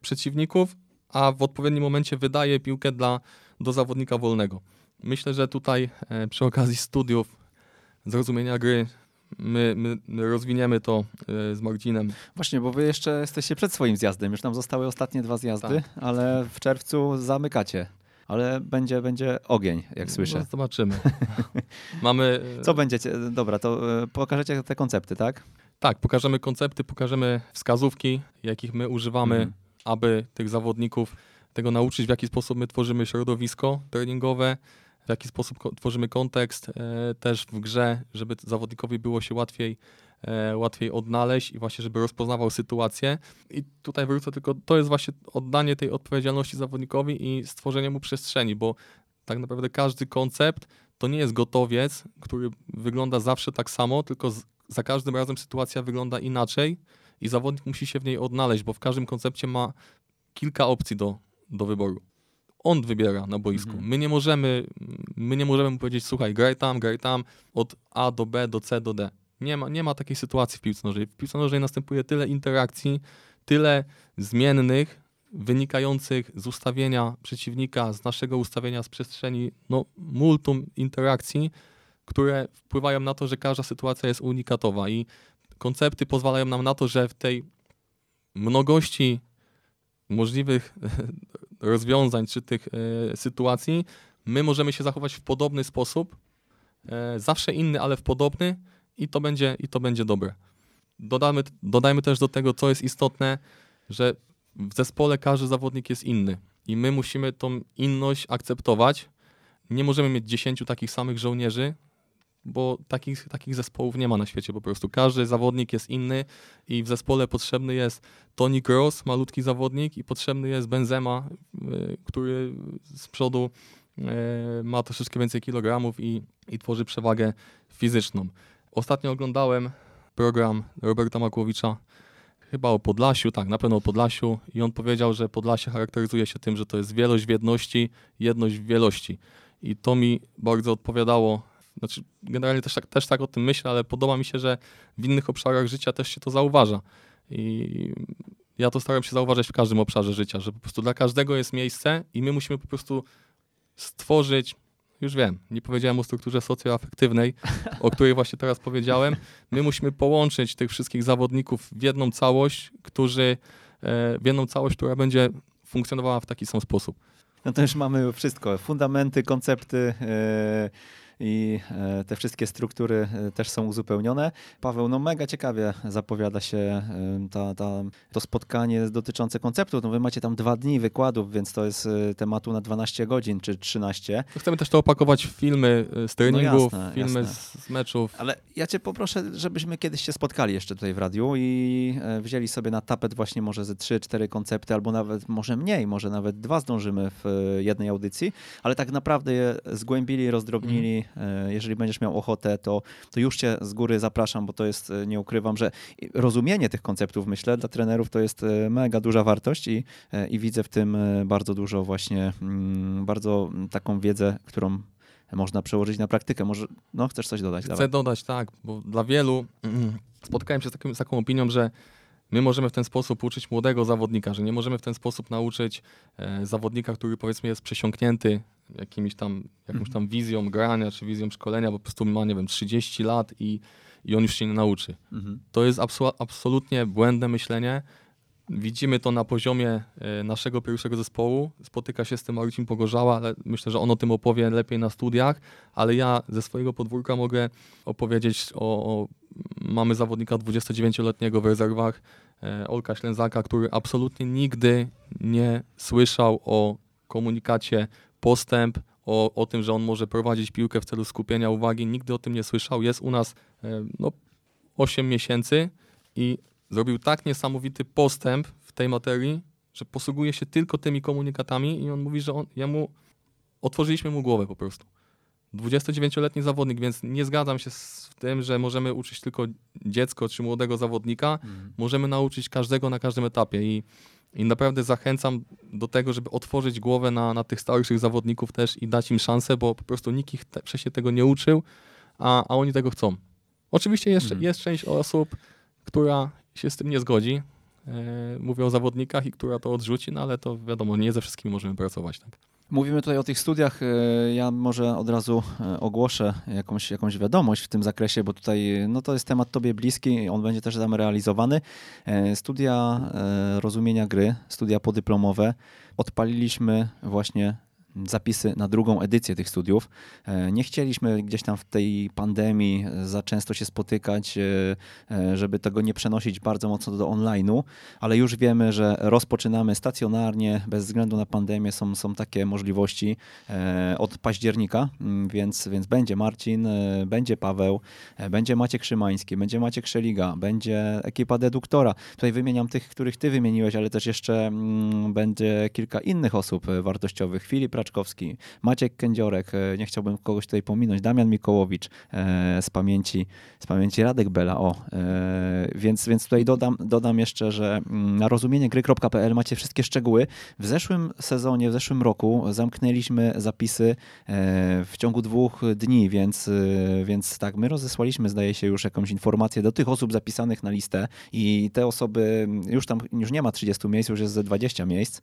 przeciwników, a w odpowiednim momencie wydaje piłkę dla, do zawodnika wolnego. Myślę, że tutaj e, przy okazji studiów zrozumienia gry my, my rozwiniemy to e, z Marcinem. Właśnie, bo wy jeszcze jesteście przed swoim zjazdem. Już nam zostały ostatnie dwa zjazdy, Tak. ale w czerwcu zamykacie. Ale będzie, będzie ogień, jak słyszę. No, zobaczymy. [LAUGHS] Mamy. e, Co będziecie? Dobra, to pokażecie te koncepty, tak? Tak, pokażemy koncepty, pokażemy wskazówki, jakich my używamy, Mhm. aby tych zawodników tego nauczyć, w jaki sposób my tworzymy środowisko treningowe, w jaki sposób tworzymy kontekst e, też w grze, żeby zawodnikowi było się łatwiej, e, łatwiej odnaleźć i właśnie, żeby rozpoznawał sytuację. I tutaj wrócę tylko, to jest właśnie oddanie tej odpowiedzialności zawodnikowi i stworzenie mu przestrzeni, bo tak naprawdę każdy koncept to nie jest gotowiec, który wygląda zawsze tak samo, tylko z, za każdym razem sytuacja wygląda inaczej i zawodnik musi się w niej odnaleźć, bo w każdym koncepcie ma kilka opcji do, do wyboru. On wybiera na boisku. Mhm. My nie możemy, my nie możemy mu powiedzieć, słuchaj, graj tam, graj tam, od A do B, do C do D. Nie ma, nie ma takiej sytuacji w piłce nożnej. W piłce nożnej następuje tyle interakcji, tyle zmiennych, wynikających z ustawienia przeciwnika, z naszego ustawienia z przestrzeni, no multum interakcji, które wpływają na to, że każda sytuacja jest unikatowa i koncepty pozwalają nam na to, że w tej mnogości możliwych rozwiązań czy tych e, sytuacji my możemy się zachować w podobny sposób, e, zawsze inny, ale w podobny i to będzie, i to będzie dobre. Dodamy, dodajmy też do tego, co jest istotne, że w zespole każdy zawodnik jest inny i my musimy tą inność akceptować. Nie możemy mieć 10 takich samych żołnierzy, bo takich, takich zespołów nie ma na świecie po prostu. Każdy zawodnik jest inny i w zespole potrzebny jest Toni Kroos, malutki zawodnik i potrzebny jest Benzema, y, który z przodu y, ma troszeczkę więcej kilogramów i, i tworzy przewagę fizyczną. Ostatnio oglądałem program Roberta Makłowicza chyba o Podlasiu, tak, na pewno o Podlasiu i on powiedział, że Podlasie charakteryzuje się tym, że to jest wielość w jedności, jedność w wielości. I to mi bardzo odpowiadało. Znaczy, generalnie też tak, też tak o tym myślę, ale podoba mi się, że w innych obszarach życia też się to zauważa. I ja to staram się zauważać w każdym obszarze życia, że po prostu dla każdego jest miejsce i my musimy po prostu stworzyć, już wiem, nie powiedziałem o strukturze socjoafektywnej, o której właśnie teraz powiedziałem. My musimy połączyć tych wszystkich zawodników w jedną całość, którzy, e, w jedną całość, która będzie funkcjonowała w taki sam sposób. No to już mamy wszystko. Fundamenty, koncepty yy, i yy, te wszystkie struktury yy, też są uzupełnione. Paweł, no mega ciekawie zapowiada się yy, ta, ta, to spotkanie dotyczące konceptu. No wy macie tam dwa dni wykładów, więc to jest tematu na 12 godzin czy 13. Chcemy też to opakować w filmy e, z treningów, jasne, filmy jasne. z, meczów. Ale ja cię poproszę, żebyśmy kiedyś się spotkali jeszcze tutaj w radiu i e, wzięli sobie na tapet właśnie może ze 3-4 koncepty, albo nawet może mniej, może nawet dwa zdążymy w e, jednej audycji, ale tak naprawdę je zgłębili, rozdrobnili. E, Jeżeli będziesz miał ochotę, to, to już cię z góry zapraszam, bo to jest, e, nie ukrywam, że rozumienie tych konceptów, myślę, dla trenerów to jest e, mega duża wartość i, i widzę w tym bardzo dużo właśnie, mm, bardzo taką wiedzę, którą można przełożyć na praktykę. Może, no, chcesz coś dodać? Chcę Dawaj. dodać, tak, bo dla wielu mm, spotkałem się z, takim, z taką opinią, że my możemy w ten sposób uczyć młodego zawodnika, że nie możemy w ten sposób nauczyć e, zawodnika, który powiedzmy jest przesiąknięty jakimiś tam, jakąś tam wizją grania czy wizją szkolenia, bo po prostu ma, nie wiem, 30 lat i, i on już się nie nauczy. Mhm. To jest absolutnie błędne myślenie. Widzimy to na poziomie e, naszego pierwszego zespołu. Spotyka się z tym Marcin Pogorzała, ale myślę, że on o tym opowie lepiej na studiach. Ale ja ze swojego podwórka mogę opowiedzieć o. o mamy zawodnika 29-letniego w rezerwach, e, Olka Ślęzaka, który absolutnie nigdy nie słyszał o komunikacie postęp, o, o tym, że on może prowadzić piłkę w celu skupienia uwagi. Nigdy o tym nie słyszał. Jest u nas e, no, 8 miesięcy i zrobił tak niesamowity postęp w tej materii, że posługuje się tylko tymi komunikatami i on mówi, że on, jemu otworzyliśmy mu głowę po prostu. 29-letni zawodnik, więc nie zgadzam się z tym, że możemy uczyć tylko dziecko czy młodego zawodnika. Mhm. Możemy nauczyć każdego na każdym etapie i, i naprawdę zachęcam do tego, żeby otworzyć głowę na, na tych starszych zawodników też i dać im szansę, bo po prostu nikt ich te, wcześniej tego nie uczył, a, a oni tego chcą. Oczywiście jeszcze Mhm. jest część osób, która się z tym nie zgodzi, e, mówię o zawodnikach i która to odrzuci, no ale to wiadomo, nie ze wszystkimi możemy pracować. Tak? Mówimy tutaj o tych studiach. e, Ja może od razu e, ogłoszę jakąś, jakąś wiadomość w tym zakresie, bo tutaj no to jest temat Tobie bliski, on będzie też tam realizowany. Studia rozumienia gry, studia podyplomowe. Odpaliliśmy właśnie zapisy na drugą edycję tych studiów. E, Nie chcieliśmy gdzieś tam w tej pandemii e, za często się spotykać, e, żeby tego nie przenosić bardzo mocno do online'u, ale już wiemy, że rozpoczynamy stacjonarnie, bez względu na pandemię są, są takie możliwości od października, mm, więc, więc będzie Marcin, będzie Paweł, będzie Maciek Szymański, będzie Maciek Szeliga, będzie ekipa deduktora. Tutaj wymieniam tych, których ty wymieniłeś, ale też jeszcze mm, będzie kilka innych osób wartościowych. Filip Raczkowski, Maciek Kędziorek, e, nie chciałbym kogoś tutaj pominąć, Damian Mikołowicz e, z pamięci, z pamięci Radek Bela, o. E, więc, więc tutaj dodam, dodam jeszcze, że mm, na rozumieniegry.pl macie wszystkie szczegóły. W zeszłym sezonie, w zeszłym roku zamknęliśmy zapisy w ciągu dwóch dni, więc, więc tak, my rozesłaliśmy, zdaje się, już jakąś informację do tych osób zapisanych na listę i te osoby, już tam już nie ma 30 miejsc, już jest ze 20 miejsc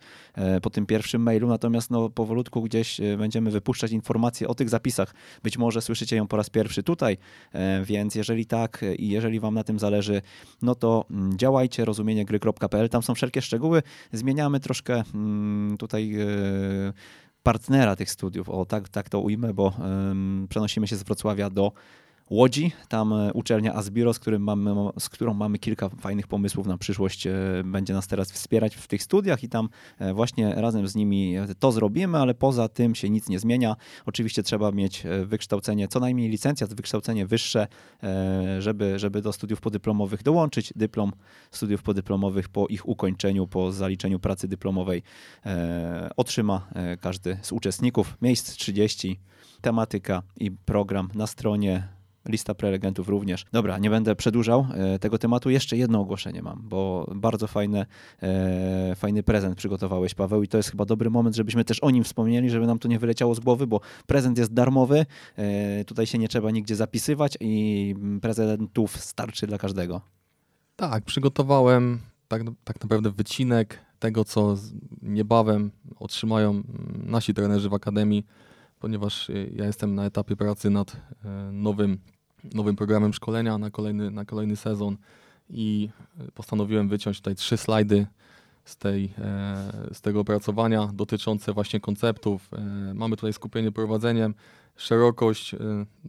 po tym pierwszym mailu, natomiast no, powolutku gdzieś e, będziemy wypuszczać informacje o tych zapisach. Być może słyszycie ją po raz pierwszy tutaj, e, więc jeżeli tak e, i jeżeli wam na tym zależy, no to mm, działajcie, rozumieniegry.pl, tam są wszelkie szczegóły, zmieniamy troszkę mm, tutaj partnera tych studiów, o tak, tak to ujmę, bo przenosimy się z Wrocławia do Łodzi, tam e, uczelnia Asbiro, z, którym mamy, z którą mamy kilka fajnych pomysłów na przyszłość, e, będzie nas teraz wspierać w tych studiach i tam e, właśnie razem z nimi to zrobimy, ale poza tym się nic nie zmienia. Oczywiście trzeba mieć wykształcenie, co najmniej licencjat, wykształcenie wyższe, żeby, żeby do studiów podyplomowych dołączyć. Dyplom studiów podyplomowych po ich ukończeniu, po zaliczeniu pracy dyplomowej otrzyma każdy z uczestników. Miejsc 30, tematyka i program na stronie Lista prelegentów również. Dobra, nie będę przedłużał e, tego tematu. Jeszcze jedno ogłoszenie mam, bo bardzo fajne, e, fajny prezent przygotowałeś, Paweł, i to jest chyba dobry moment, żebyśmy też o nim wspomnieli, żeby nam to nie wyleciało z głowy, bo prezent jest darmowy, e, tutaj się nie trzeba nigdzie zapisywać i prezentów starczy dla każdego. Tak, przygotowałem tak, tak naprawdę wycinek tego, co niebawem otrzymają mm, nasi trenerzy w Akademii, ponieważ y, ja jestem na etapie pracy nad e, nowym, nowym programem szkolenia na kolejny, na kolejny sezon i y, postanowiłem wyciąć tutaj trzy slajdy z, tej, e, z tego opracowania dotyczące właśnie konceptów. E, Mamy tutaj skupienie prowadzeniem, szerokość e,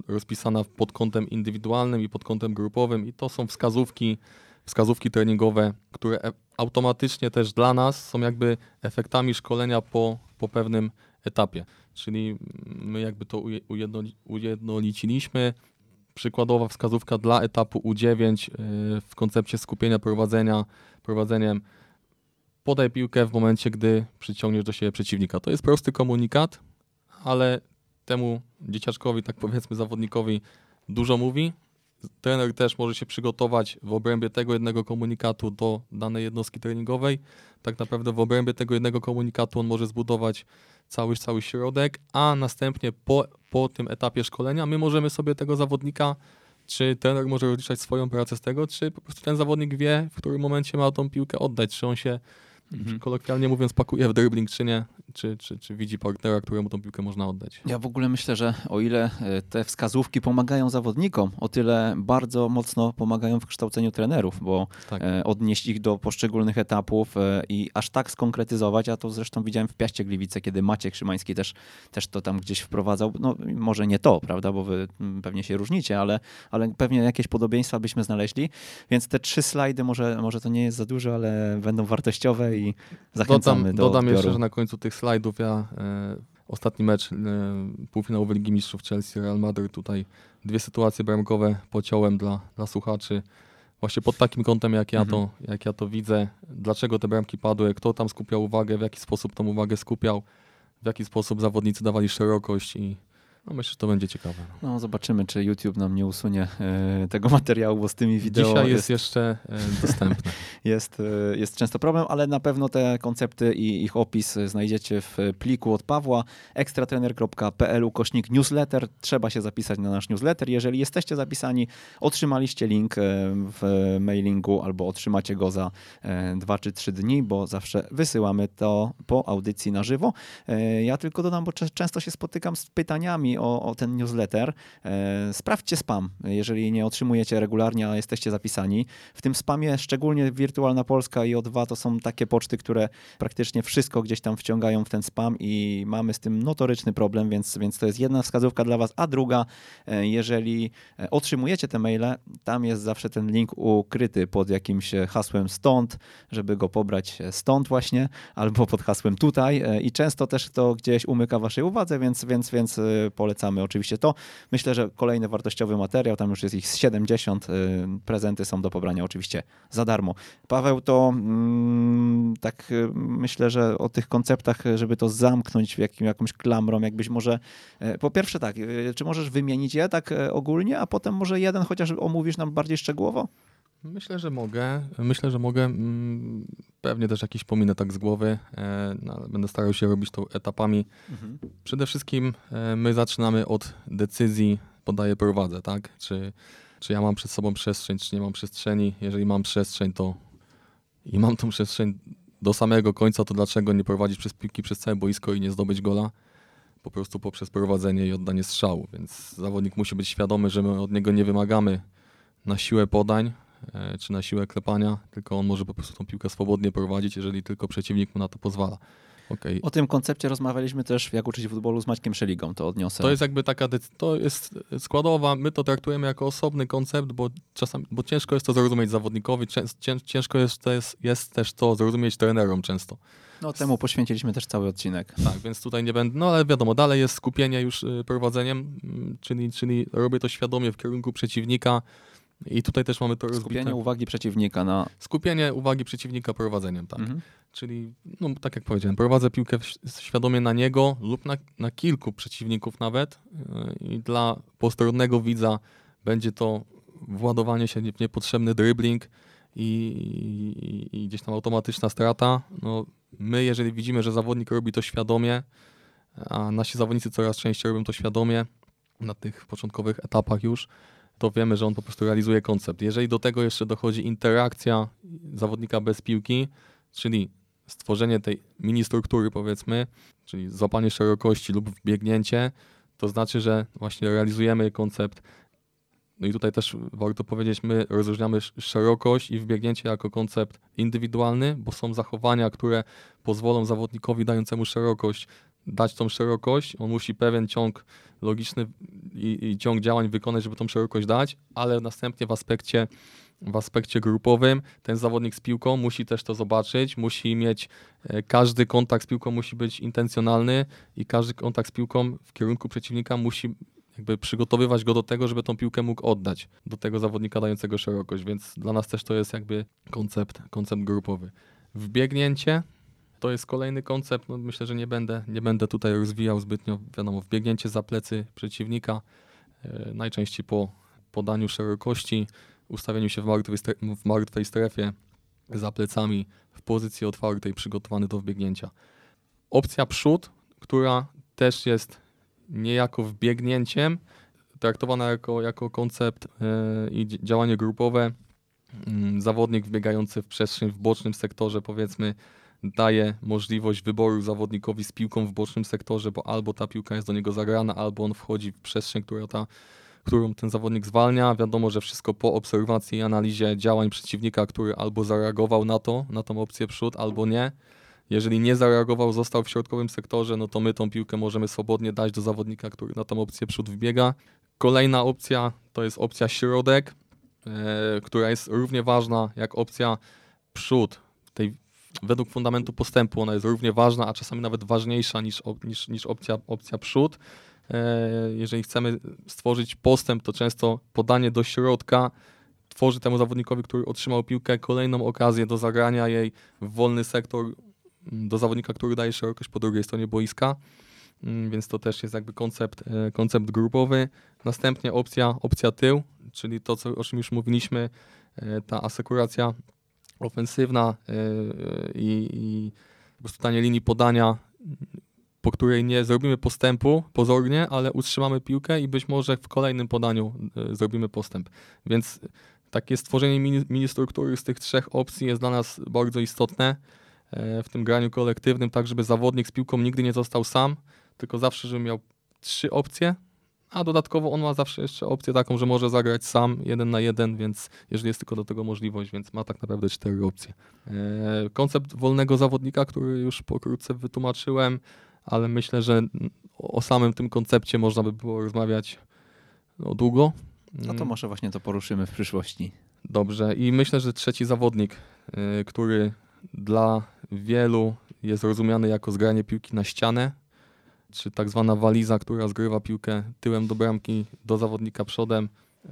rozpisana pod kątem indywidualnym i pod kątem grupowym i to są wskazówki, wskazówki treningowe, które e- automatycznie też dla nas są jakby efektami szkolenia po, po pewnym etapie. Czyli my jakby to uje- ujednoli- ujednoliciliśmy. Przykładowa wskazówka dla etapu U9 y, w koncepcie skupienia prowadzenia, prowadzeniem podaj piłkę w momencie, gdy przyciągniesz do siebie przeciwnika. To jest prosty komunikat, ale temu dzieciaczkowi, tak powiedzmy zawodnikowi dużo mówi. Trener też może się przygotować w obrębie tego jednego komunikatu do danej jednostki treningowej. Tak naprawdę w obrębie tego jednego komunikatu on może zbudować cały, cały środek, a następnie po, po tym etapie szkolenia my możemy sobie tego zawodnika, czy trener może rozliczać swoją pracę z tego, czy po prostu ten zawodnik wie, w którym momencie ma tą piłkę oddać, czy on się Mhm. kolokwialnie mówiąc pakuje w dribbling, czy nie, czy, czy, czy widzi partnera, któremu tą piłkę można oddać. Ja w ogóle myślę, że o ile e, te wskazówki pomagają zawodnikom, o tyle bardzo mocno pomagają w kształceniu trenerów, bo Tak. e, odnieść ich do poszczególnych etapów e, i aż tak skonkretyzować. Ja to zresztą widziałem w Piaście Gliwice, kiedy Maciek Szymański też, też to tam gdzieś wprowadzał. No może nie to, prawda, bo wy pewnie się różnicie, ale, ale pewnie jakieś podobieństwa byśmy znaleźli. Więc te trzy slajdy, może, może to nie jest za dużo, ale będą wartościowe i zachęcamy Dodam, do dodam odbioru. jeszcze, że na końcu tych slajdów ja e, ostatni mecz e, półfinałowy Ligi Mistrzów Chelsea Real Madrid tutaj dwie sytuacje bramkowe pociąłem dla, dla słuchaczy. Właśnie pod takim kątem, jak ja, Mhm. to, jak ja to widzę, dlaczego te bramki padły, kto tam skupiał uwagę, w jaki sposób tą uwagę skupiał, w jaki sposób zawodnicy dawali szerokość i No myślę, że to będzie ciekawe. No zobaczymy, czy YouTube nam nie usunie e, tego materiału, bo z tymi wideo Dzisiaj jest, jest jeszcze e, dostępne. [LAUGHS] jest, e, jest często problem, ale na pewno te koncepty i ich opis znajdziecie w pliku od Pawła ekstratrener.pl ukośnik newsletter. Trzeba się zapisać na nasz newsletter. Jeżeli jesteście zapisani, otrzymaliście link w mailingu albo otrzymacie go za e, dwa czy trzy dni, bo zawsze wysyłamy to po audycji na żywo. Ja tylko dodam, bo często się spotykam z pytaniami o, o ten newsletter. E, Sprawdźcie spam, jeżeli nie otrzymujecie regularnie, a jesteście zapisani. W tym spamie szczególnie Wirtualna Polska i O2 to są takie poczty, które praktycznie wszystko gdzieś tam wciągają w ten spam i mamy z tym notoryczny problem, więc, więc to jest jedna wskazówka dla Was. A druga, e, jeżeli e, otrzymujecie te maile, tam jest zawsze ten link ukryty pod jakimś hasłem stąd, żeby go pobrać stąd właśnie, albo pod hasłem tutaj i często też to gdzieś umyka Waszej uwadze, więc, więc, więc e, polecamy oczywiście to. Myślę, że kolejny wartościowy materiał, tam już jest ich z 70, y, prezenty są do pobrania oczywiście za darmo. Paweł, to mm, tak y, myślę, że o tych konceptach, żeby to zamknąć w jakim, jakąś klamrą, jakbyś może, y, po pierwsze tak, y, czy możesz wymienić je tak y, ogólnie, a potem może jeden chociaż omówisz nam bardziej szczegółowo? Myślę, że mogę. Myślę, że mogę. Mm, Pewnie też jakiś pominę tak z głowy. e, no, ale Będę starał się robić to etapami. Przede wszystkim e, my zaczynamy od decyzji podaję, prowadzę, tak? Czy, czy ja mam przed sobą przestrzeń, czy nie mam przestrzeni. Jeżeli mam przestrzeń, to i mam tą przestrzeń do samego końca, to dlaczego nie prowadzić przez piłki przez całe boisko i nie zdobyć gola? Po prostu poprzez prowadzenie i oddanie strzału. Więc zawodnik musi być świadomy, że my od niego nie wymagamy na siłę podań, czy na siłę klepania, tylko on może po prostu tą piłkę swobodnie prowadzić, jeżeli tylko przeciwnik mu na to pozwala. Okej. O tym koncepcie rozmawialiśmy też Jak uczyć futbolu z Maćkiem Szeligą, to odniosę. To jest jakby taka, to jest składowa, my to traktujemy jako osobny koncept, bo czasami, bo ciężko jest to zrozumieć zawodnikowi, cię, cię, ciężko jest, to jest, jest też to zrozumieć trenerom często. No temu poświęciliśmy też cały odcinek. Tak, więc tutaj nie będę, no ale wiadomo, dalej jest skupienie już y, prowadzeniem, mm, czyli, czyli robię to świadomie w kierunku przeciwnika i tutaj też mamy to Skupienie rozbite. uwagi przeciwnika na... Skupienie uwagi przeciwnika prowadzeniem, tak. Mhm. Czyli, no tak jak powiedziałem, prowadzę piłkę świadomie na niego lub na, na kilku przeciwników nawet yy, i dla postronnego widza będzie to władowanie się w niepotrzebny dribbling i, i, i gdzieś tam automatyczna strata. No, my, jeżeli widzimy, że zawodnik robi to świadomie, a nasi zawodnicy coraz częściej robią to świadomie na tych początkowych etapach już, to wiemy, że on po prostu realizuje koncept. Jeżeli do tego jeszcze dochodzi interakcja zawodnika bez piłki, czyli stworzenie tej mini struktury, powiedzmy, czyli złapanie szerokości lub wbiegnięcie, to znaczy, że właśnie realizujemy koncept. No i tutaj też warto powiedzieć, my rozróżniamy sz- szerokość i wbiegnięcie jako koncept indywidualny, bo są zachowania, które pozwolą zawodnikowi dającemu szerokość dać tą szerokość. On musi pewien ciąg logiczny i, i ciąg działań wykonać, żeby tą szerokość dać, ale następnie w aspekcie w aspekcie grupowym ten zawodnik z piłką musi też to zobaczyć, musi mieć, e, każdy kontakt z piłką musi być intencjonalny i każdy kontakt z piłką w kierunku przeciwnika musi jakby przygotowywać go do tego, żeby tą piłkę mógł oddać do tego zawodnika dającego szerokość, więc dla nas też to jest jakby koncept, koncept grupowy. Wbiegnięcie to jest kolejny koncept, no myślę, że nie będę, nie będę tutaj rozwijał zbytnio, wiadomo, wbiegnięcie za plecy przeciwnika, e, najczęściej po podaniu szerokości, ustawieniu się w martwej, stre- w martwej strefie za plecami w pozycji otwartej, przygotowany do wbiegnięcia. Opcja przód, która też jest niejako wbiegnięciem, traktowana jako, jako koncept e, i dzi- działanie grupowe. Mm, Zawodnik wbiegający w przestrzeń w bocznym sektorze, powiedzmy, daje możliwość wyboru zawodnikowi z piłką w bocznym sektorze, bo albo ta piłka jest do niego zagrana, albo on wchodzi w przestrzeń, która ta którą ten zawodnik zwalnia. Wiadomo, że wszystko po obserwacji i analizie działań przeciwnika, który albo zareagował na to, na tą opcję przód, albo nie. Jeżeli nie zareagował, został w środkowym sektorze, no to my tą piłkę możemy swobodnie dać do zawodnika, który na tą opcję przód wbiega. Kolejna opcja to jest opcja środek, e, która jest równie ważna jak opcja przód. Tej, według fundamentu postępu ona jest równie ważna, a czasami nawet ważniejsza niż, niż, niż opcja, opcja przód. E, jeżeli chcemy stworzyć postęp, to często podanie do środka tworzy temu zawodnikowi, który otrzymał piłkę, kolejną okazję do zagrania jej w wolny sektor do zawodnika, który daje szerokość po drugiej stronie boiska. mm, więc to też jest jakby koncept, e, koncept grupowy. Następnie opcja, opcja tył, czyli to, co, o czym już mówiliśmy, e, ta asekuracja ofensywna e, i, i po prostu tanie linii podania, po której nie zrobimy postępu pozornie, ale utrzymamy piłkę i być może w kolejnym podaniu zrobimy postęp. Więc takie stworzenie mini, mini struktury z tych trzech opcji jest dla nas bardzo istotne e, w tym graniu kolektywnym, tak żeby zawodnik z piłką nigdy nie został sam, tylko zawsze, żeby miał trzy opcje, a dodatkowo on ma zawsze jeszcze opcję taką, że może zagrać sam jeden na jeden, więc jeżeli jest tylko do tego możliwość, więc ma tak naprawdę cztery opcje. E, koncept wolnego zawodnika, który już pokrótce wytłumaczyłem, ale myślę, że o samym tym koncepcie można by było rozmawiać no, długo, no to mm. może właśnie to poruszymy w przyszłości. Dobrze. I myślę, że trzeci zawodnik, y, który dla wielu jest rozumiany jako zgranie piłki na ścianę, czy tak zwana waliza, która zgrywa piłkę tyłem do bramki, do zawodnika przodem y,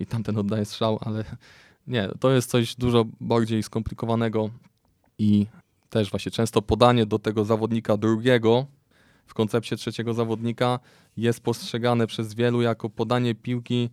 i tamten oddaje strzał, ale [LAUGHS] nie, to jest coś dużo bardziej skomplikowanego i też właśnie często podanie do tego zawodnika drugiego w koncepcie trzeciego zawodnika jest postrzegane przez wielu jako podanie piłki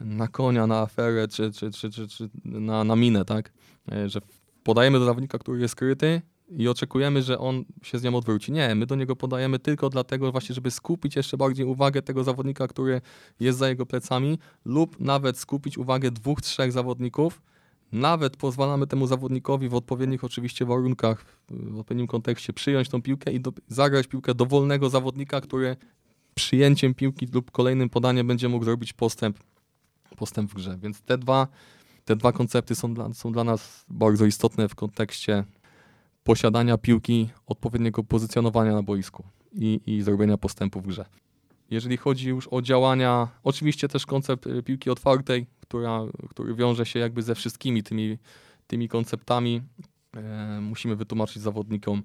na konia, na aferę, czy, czy, czy, czy, czy na, na minę, tak? E, że podajemy do zawodnika, który jest skryty i oczekujemy, że on się z nią odwróci. Nie, my do niego podajemy tylko dlatego właśnie, żeby skupić jeszcze bardziej uwagę tego zawodnika, który jest za jego plecami lub nawet skupić uwagę dwóch, trzech zawodników. Nawet pozwalamy temu zawodnikowi w odpowiednich oczywiście warunkach, w odpowiednim kontekście przyjąć tą piłkę i do, zagrać piłkę dowolnego zawodnika, który przyjęciem piłki lub kolejnym podaniem będzie mógł zrobić postęp postęp w grze. Więc te dwa, te dwa koncepty są dla, są dla nas bardzo istotne w kontekście posiadania piłki, odpowiedniego pozycjonowania na boisku i, i zrobienia postępu w grze. Jeżeli chodzi już o działania, oczywiście też koncept y, piłki otwartej, która, który wiąże się jakby ze wszystkimi tymi, tymi konceptami. E, musimy wytłumaczyć zawodnikom,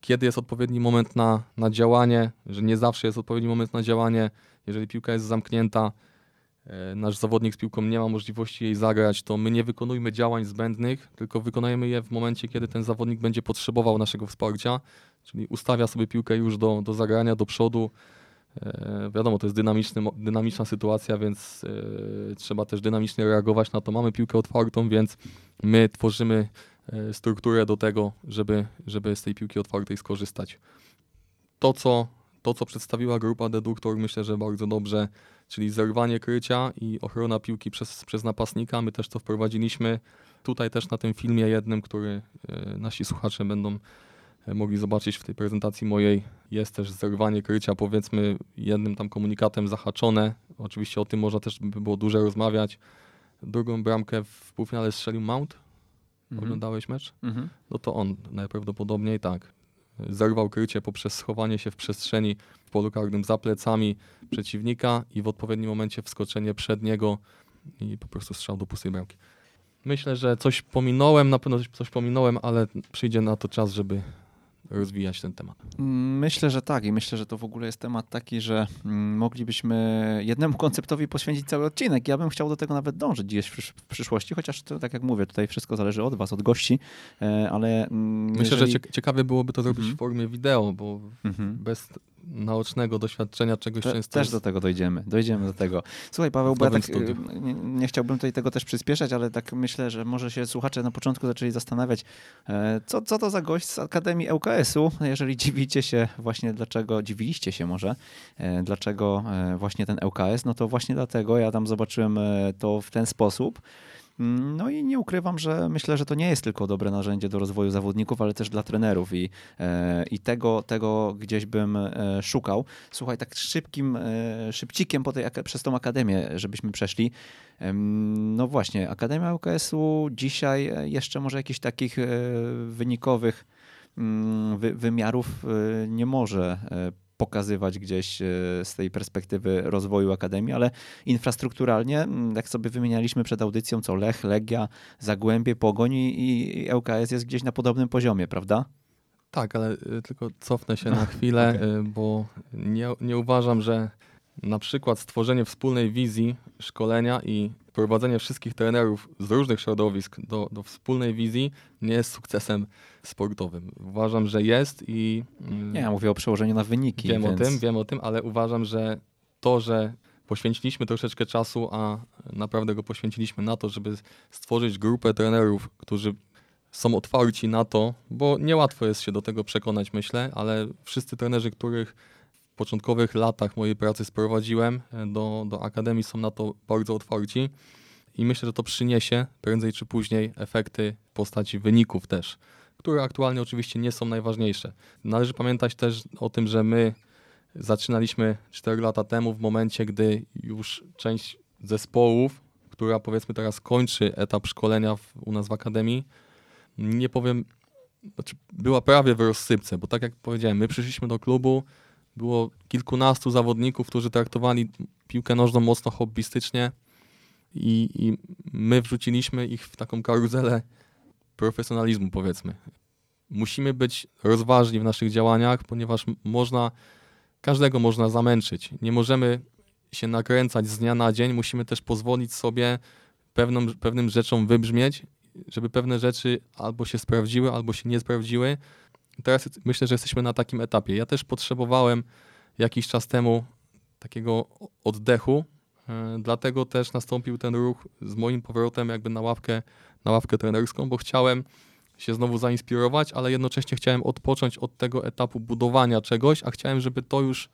kiedy jest odpowiedni moment na, na działanie, że nie zawsze jest odpowiedni moment na działanie. Jeżeli piłka jest zamknięta, nasz zawodnik z piłką nie ma możliwości jej zagrać, to my nie wykonujmy działań zbędnych, tylko wykonujemy je w momencie, kiedy ten zawodnik będzie potrzebował naszego wsparcia, czyli ustawia sobie piłkę już do, do zagrania, do przodu. E, wiadomo, to jest dynamiczny, dynamiczna sytuacja, więc e, trzeba też dynamicznie reagować na to. Mamy piłkę otwartą, więc my tworzymy e, strukturę do tego, żeby, żeby z tej piłki otwartej skorzystać. To, co, to, co przedstawiła grupa Deduktor, myślę, że bardzo dobrze czyli zerwanie krycia i ochrona piłki przez, przez napastnika. My też to wprowadziliśmy tutaj też na tym filmie jednym, który e, nasi słuchacze będą e, mogli zobaczyć w tej prezentacji mojej. Jest też zerwanie krycia, powiedzmy jednym tam komunikatem zahaczone. Oczywiście o tym można też by było dużo rozmawiać. Drugą bramkę w półfinale strzelił Mount. Mhm. Oglądałeś mecz? Mhm. No to on najprawdopodobniej tak zerwał krycie poprzez schowanie się w przestrzeni w polu karnym za plecami przeciwnika i w odpowiednim momencie wskoczenie przed niego i po prostu strzał do pustej bramki. Myślę, że coś pominąłem, na pewno coś pominąłem, ale przyjdzie na to czas, żeby rozwijać ten temat. Myślę, że tak i myślę, że to w ogóle jest temat taki, że mm, moglibyśmy jednemu konceptowi poświęcić cały odcinek. Ja bym chciał do tego nawet dążyć gdzieś w przyszłości, chociaż to, tak jak mówię, tutaj wszystko zależy od was, od gości, e, ale... Mm, myślę, jeżeli... że ciekawie byłoby to zrobić mhm. w formie wideo, bo mhm. bez naocznego doświadczenia czegoś Te, często. Też do tego dojdziemy, dojdziemy do tego. Słuchaj Paweł, bo ja tak, nie, nie, chciałbym tutaj tego też przyspieszać, ale tak myślę, że może się słuchacze na początku zaczęli zastanawiać, e, co, co to za gość z Akademii ŁKS-u, jeżeli dziwicie się właśnie dlaczego, dziwiliście się może, e, dlaczego e, właśnie ten ŁKS, no to właśnie dlatego ja tam zobaczyłem to w ten sposób, no i nie ukrywam, że myślę, że to nie jest tylko dobre narzędzie do rozwoju zawodników, ale też dla trenerów i, e, i tego, tego gdzieś bym e, szukał. Słuchaj, tak szybkim, e, szybcikiem po tej, przez tą akademię, żebyśmy przeszli. No właśnie, Akademia UKS-u dzisiaj jeszcze może jakichś takich wynikowych mm, wymiarów nie może pokazywać gdzieś e, z tej perspektywy rozwoju Akademii, ale infrastrukturalnie, jak sobie wymienialiśmy przed audycją, co Lech, Legia, Zagłębie, Pogoń i ŁKS jest gdzieś na podobnym poziomie, prawda? Tak, ale e, tylko cofnę się na chwilę, okay. E, bo nie, nie uważam, że na przykład stworzenie wspólnej wizji szkolenia i wprowadzenie wszystkich trenerów z różnych środowisk do, do wspólnej wizji nie jest sukcesem sportowym. Uważam, że jest i. mm, nie, ja mówię o przełożeniu na wyniki. Wiem więc... o tym, wiem o tym, ale uważam, że to, że poświęciliśmy troszeczkę czasu, a naprawdę go poświęciliśmy na to, żeby stworzyć grupę trenerów, którzy są otwarci na to, bo niełatwo jest się do tego przekonać, myślę, ale wszyscy trenerzy, których początkowych latach mojej pracy sprowadziłem e, do, do akademii, są na to bardzo otwarci i myślę, że to przyniesie prędzej czy później efekty w postaci wyników też, które aktualnie oczywiście nie są najważniejsze. Należy pamiętać też o tym, że my zaczynaliśmy 4 lata temu w momencie, gdy już część zespołów, która powiedzmy teraz kończy etap szkolenia w, u nas w akademii, nie powiem, znaczy była prawie w rozsypce, bo tak jak powiedziałem, my przyszliśmy do klubu, było kilkunastu zawodników, którzy traktowali piłkę nożną mocno hobbystycznie i, i my wrzuciliśmy ich w taką karuzelę profesjonalizmu, powiedzmy. Musimy być rozważni w naszych działaniach, ponieważ można, każdego można zamęczyć. Nie możemy się nakręcać z dnia na dzień, musimy też pozwolić sobie pewną, pewnym rzeczom wybrzmieć żeby pewne rzeczy albo się sprawdziły, albo się nie sprawdziły. Teraz myślę, że jesteśmy na takim etapie. Ja też potrzebowałem jakiś czas temu takiego oddechu, e, dlatego też nastąpił ten ruch z moim powrotem jakby na ławkę, na ławkę trenerską, bo chciałem się znowu zainspirować, ale jednocześnie chciałem odpocząć od tego etapu budowania czegoś, a chciałem, żeby to już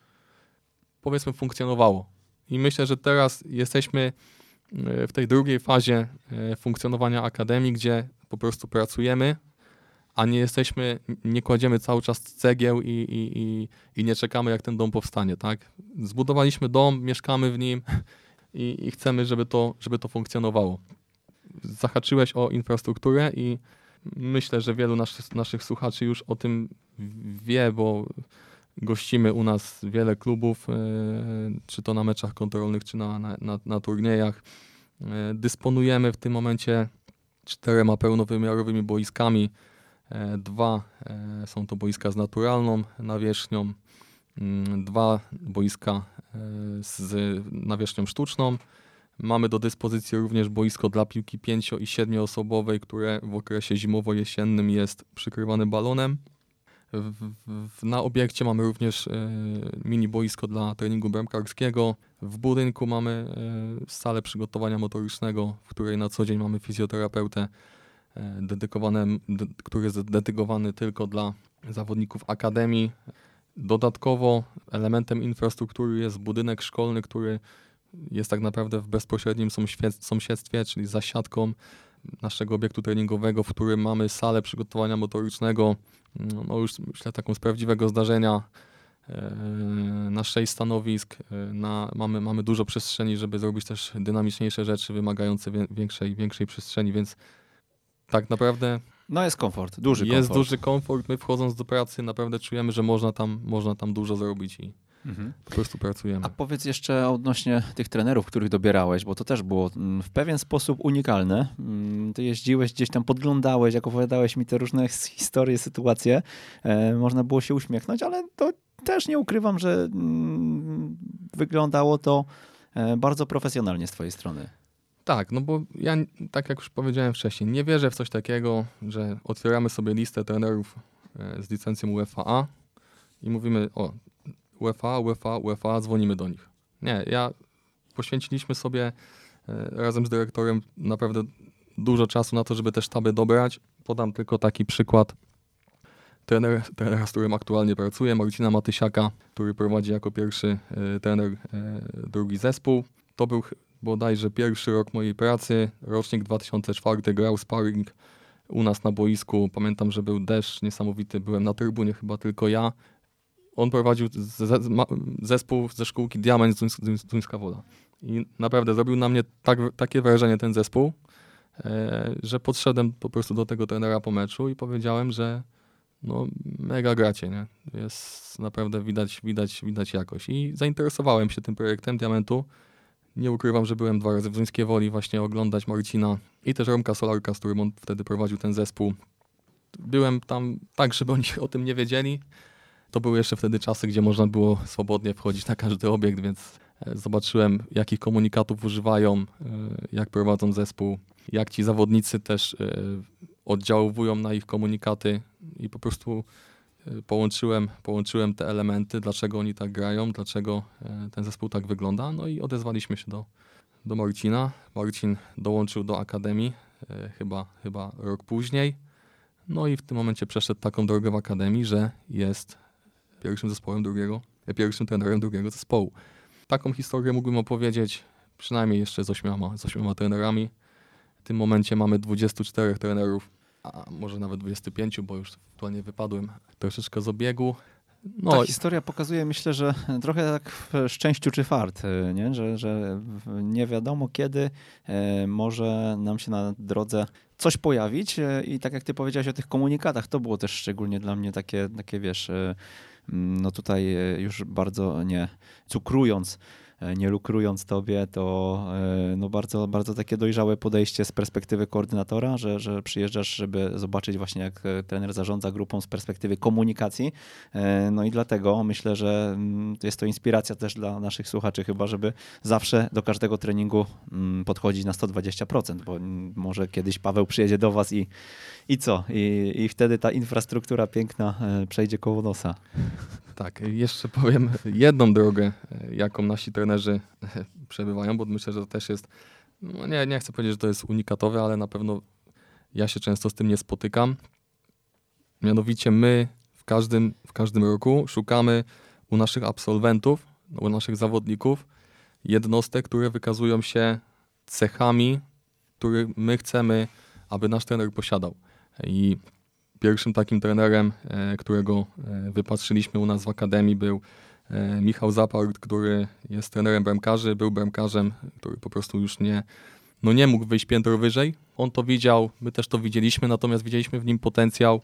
powiedzmy funkcjonowało. I myślę, że teraz jesteśmy w tej drugiej fazie e, funkcjonowania akademii, gdzie po prostu pracujemy, a nie jesteśmy, nie kładziemy cały czas cegieł i, i, i, i nie czekamy, jak ten dom powstanie. Tak? Zbudowaliśmy dom, mieszkamy w nim [LAUGHS] i, i chcemy, żeby to, żeby to funkcjonowało. Zahaczyłeś o infrastrukturę i myślę, że wielu naszych, słuchaczy już o tym wie, bo gościmy u nas wiele klubów, e, czy to na meczach kontrolnych, czy na, na, na, na turniejach. E, dysponujemy w tym momencie czterema pełnowymiarowymi boiskami. E, dwa są to boiska z naturalną nawierzchnią, mm, dwa boiska z nawierzchnią sztuczną. Mamy do dyspozycji również boisko dla piłki 5 i 7 osobowej, które w okresie zimowo-jesiennym jest przykrywane balonem. Na obiekcie mamy również e, mini boisko dla treningu bramkarskiego. W budynku mamy e, salę przygotowania motorycznego, w której na co dzień mamy fizjoterapeutę, e, dedykowane, de, który jest dedykowany tylko dla zawodników akademii. Dodatkowo elementem infrastruktury jest budynek szkolny, który jest tak naprawdę w bezpośrednim sąsiedztwie, czyli za siatką naszego obiektu treningowego, w którym mamy salę przygotowania motorycznego, no, no już myślę taką z prawdziwego zdarzenia e, na sześć stanowisk, e, na, mamy, mamy dużo przestrzeni, żeby zrobić też dynamiczniejsze rzeczy wymagające większej, większej przestrzeni, więc tak naprawdę no jest komfort, duży jest komfort. Jest duży komfort. My wchodząc do pracy naprawdę czujemy, że można tam, można tam dużo zrobić i mhm. po prostu pracujemy. A powiedz jeszcze odnośnie tych trenerów, których dobierałeś, bo to też było mm, w pewien sposób unikalne. Mm, ty jeździłeś gdzieś tam, podglądałeś, jak opowiadałeś mi te różne historie, sytuacje. E, można było się uśmiechnąć, ale to też nie ukrywam, że mm, wyglądało to e, bardzo profesjonalnie z twojej strony. Tak, no bo ja, tak jak już powiedziałem wcześniej, nie wierzę w coś takiego, że otwieramy sobie listę trenerów e, z licencją UEFA i mówimy, o, UEFA, UEFA, UEFA, dzwonimy do nich. Nie, ja poświęciliśmy sobie e, razem z dyrektorem naprawdę dużo czasu na to, żeby te sztaby dobrać. Podam tylko taki przykład. Trener, trenera, z którym aktualnie pracuję, Marcina Matysiaka, który prowadzi jako pierwszy e, trener drugi zespół. To był bodajże pierwszy rok mojej pracy, rocznik 2004, grał sparring u nas na boisku. Pamiętam, że był deszcz niesamowity, byłem na trybunie chyba tylko ja. On prowadził zespół ze szkółki Diament z Duńska Woda. I naprawdę zrobił na mnie tak, takie wrażenie ten zespół, e, że podszedłem po prostu do tego trenera po meczu i powiedziałem, że no mega gracie, nie? Jest naprawdę widać, widać, widać jakość. I zainteresowałem się tym projektem Diamentu. Nie ukrywam, że byłem dwa razy w Zuńskiej Woli właśnie oglądać Marcina i też Romka Solarka, z którym on wtedy prowadził ten zespół. Byłem tam tak, żeby oni [LAUGHS] o tym nie wiedzieli. To były jeszcze wtedy czasy, gdzie można było swobodnie wchodzić na każdy obiekt, więc e, zobaczyłem jakich komunikatów używają, e, jak prowadzą zespół, jak ci zawodnicy też e, oddziaływują na ich komunikaty i po prostu połączyłem, połączyłem te elementy, dlaczego oni tak grają, dlaczego ten zespół tak wygląda, no i odezwaliśmy się do, do Marcina. Marcin dołączył do Akademii chyba, chyba rok później. No i w tym momencie przeszedł taką drogę w Akademii, że jest pierwszym zespołem drugiego, pierwszym trenerem drugiego zespołu. Taką historię mógłbym opowiedzieć przynajmniej jeszcze z ośmioma, z ośmioma trenerami. W tym momencie mamy 24 trenerów, a może nawet 25, bo już aktualnie wypadłem troszeczkę z obiegu. No, Ta historia pokazuje, myślę, że trochę tak w szczęściu czy fart, nie? Że, że nie wiadomo kiedy e, może nam się na drodze coś pojawić e, i tak jak ty powiedziałeś o tych komunikatach, to było też szczególnie dla mnie takie, takie wiesz, e, no tutaj już bardzo nie cukrując E, nie lukrując tobie, to e, no bardzo, bardzo takie dojrzałe podejście z perspektywy koordynatora, że, że przyjeżdżasz, żeby zobaczyć właśnie jak e, trener zarządza grupą z perspektywy komunikacji. No i dlatego myślę, że mm, jest to inspiracja też dla naszych słuchaczy chyba, żeby zawsze do każdego treningu mm, podchodzić na 120%, bo może kiedyś Paweł przyjedzie do was i, i co? I, I wtedy ta infrastruktura piękna przejdzie koło nosa. Tak, jeszcze powiem jedną drogę, jaką nasi trenerzy przebywają, bo myślę, że to też jest, no nie, nie chcę powiedzieć, że to jest unikatowe, ale na pewno ja się często z tym nie spotykam. Mianowicie my w każdym, w każdym roku szukamy u naszych absolwentów, u naszych zawodników jednostek, które wykazują się cechami, które my chcemy, aby nasz trener posiadał. I Pierwszym takim trenerem, e, którego e, wypatrzyliśmy u nas w Akademii był e, Michał Zapart, który jest trenerem bramkarzy, był bramkarzem, który po prostu już nie, no nie mógł wyjść piętro wyżej. On to widział, my też to widzieliśmy, natomiast widzieliśmy w nim potencjał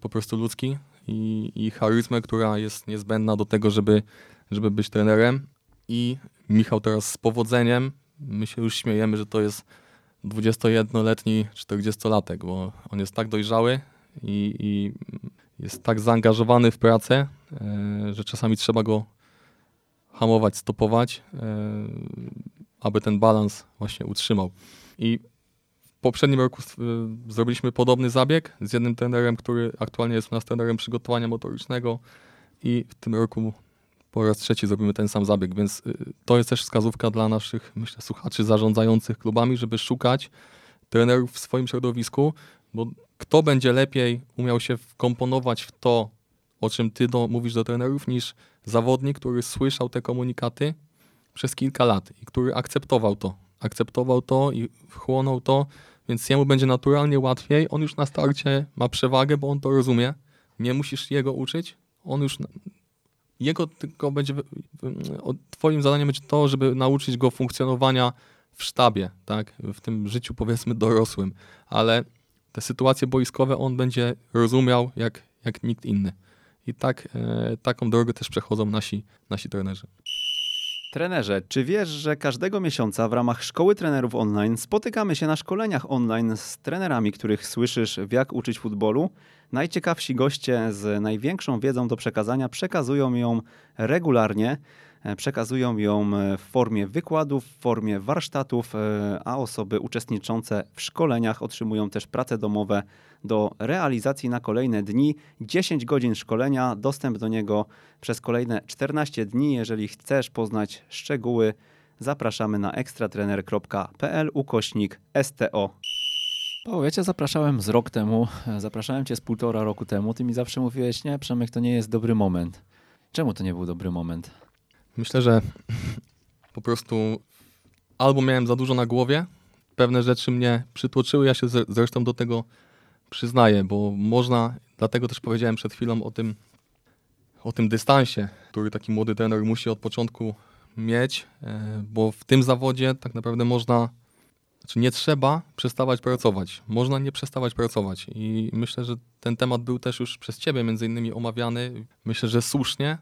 po prostu ludzki i, i charyzmę, która jest niezbędna do tego, żeby, żeby być trenerem. I Michał teraz z powodzeniem, my się już śmiejemy, że to jest 21-letni 40-latek, bo on jest tak dojrzały, i, i jest tak zaangażowany w pracę, e, że czasami trzeba go hamować, stopować, e, aby ten balans właśnie utrzymał. I w poprzednim roku e, zrobiliśmy podobny zabieg z jednym trenerem, który aktualnie jest u nas trenerem przygotowania motorycznego i w tym roku po raz trzeci zrobimy ten sam zabieg, więc to jest też wskazówka dla naszych, myślę, słuchaczy zarządzających klubami, żeby szukać trenerów w swoim środowisku, bo kto będzie lepiej umiał się wkomponować w to, o czym ty do, mówisz do trenerów, niż zawodnik, który słyszał te komunikaty przez kilka lat i który akceptował to. Akceptował to i wchłonął to, więc jemu będzie naturalnie łatwiej. On już na starcie ma przewagę, bo on to rozumie. Nie musisz jego uczyć. On już. Jego tylko będzie. Twoim zadaniem będzie to, żeby nauczyć go funkcjonowania w sztabie, tak? W tym życiu powiedzmy dorosłym. Ale te sytuacje boiskowe on będzie rozumiał jak, jak nikt inny. I tak, e, taką drogę też przechodzą nasi, nasi trenerzy. Trenerze, czy wiesz, że każdego miesiąca w ramach Szkoły Trenerów Online spotykamy się na szkoleniach online z trenerami, których słyszysz w jak uczyć futbolu? Najciekawsi goście z największą wiedzą do przekazania przekazują ją regularnie. E, przekazują ją e, w formie wykładów, w formie warsztatów, e, a osoby uczestniczące w szkoleniach otrzymują też prace domowe do realizacji na kolejne dni. 10 godzin szkolenia, dostęp do niego przez kolejne 14 dni. Jeżeli chcesz poznać szczegóły, zapraszamy na ekstratrener.pl ukośnik STO. O, ja cię zapraszałem z rok temu, zapraszałem cię z półtora roku temu. Ty mi zawsze mówiłeś, nie, Przemek, to nie jest dobry moment. Czemu to nie był dobry moment? Myślę, że po prostu albo miałem za dużo na głowie, pewne rzeczy mnie przytłoczyły, ja się zresztą do tego przyznaję, bo można, dlatego też powiedziałem przed chwilą o tym, o tym dystansie, który taki młody trener musi od początku mieć, e, bo w tym zawodzie tak naprawdę można, znaczy nie trzeba przestawać pracować. Można nie przestawać pracować i myślę, że ten temat był też już przez Ciebie między innymi omawiany. Myślę, że słusznie,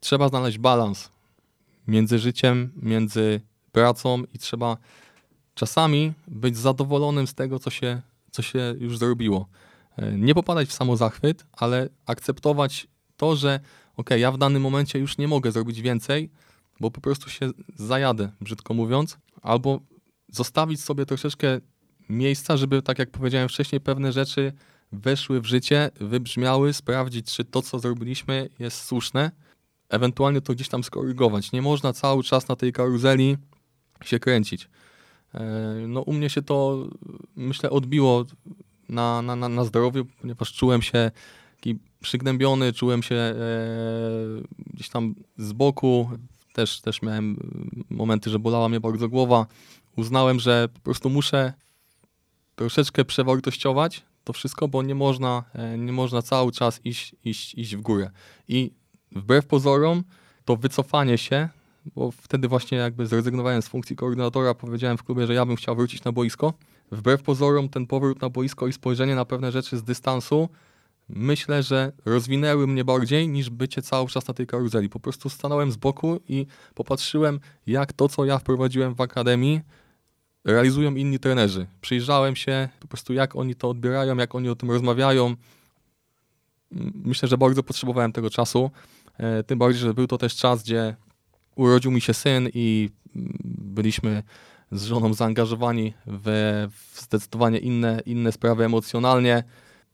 trzeba znaleźć balans między życiem, między pracą i trzeba czasami być zadowolonym z tego, co się, co się już zrobiło. E, nie popadać w samozachwyt, ale akceptować to, że ok, ja w danym momencie już nie mogę zrobić więcej, bo po prostu się zajadę, brzydko mówiąc, albo zostawić sobie troszeczkę miejsca, żeby, tak jak powiedziałem wcześniej, pewne rzeczy weszły w życie, wybrzmiały, sprawdzić, czy to, co zrobiliśmy, jest słuszne, ewentualnie to gdzieś tam skorygować. Nie można cały czas na tej karuzeli się kręcić. E, no u mnie się to, myślę, odbiło na, na, na zdrowiu, ponieważ czułem się taki przygnębiony, czułem się e, gdzieś tam z boku, też, też miałem momenty, że bolała mnie bardzo głowa. Uznałem, że po prostu muszę troszeczkę przewartościować to wszystko, bo nie można, e, nie można cały czas iść, iść, iść w górę. I wbrew pozorom, to wycofanie się, bo wtedy właśnie jakby zrezygnowałem z funkcji koordynatora, powiedziałem w klubie, że ja bym chciał wrócić na boisko. Wbrew pozorom ten powrót na boisko i spojrzenie na pewne rzeczy z dystansu myślę, że rozwinęły mnie bardziej niż bycie cały czas na tej karuzeli. Po prostu stanąłem z boku i popatrzyłem, jak to, co ja wprowadziłem w akademii, realizują inni trenerzy. Przyjrzałem się po prostu, jak oni to odbierają, jak oni o tym rozmawiają. Myślę, że bardzo potrzebowałem tego czasu. E, tym bardziej, że był to też czas, gdzie urodził mi się syn i byliśmy z żoną zaangażowani w zdecydowanie inne, inne sprawy emocjonalnie.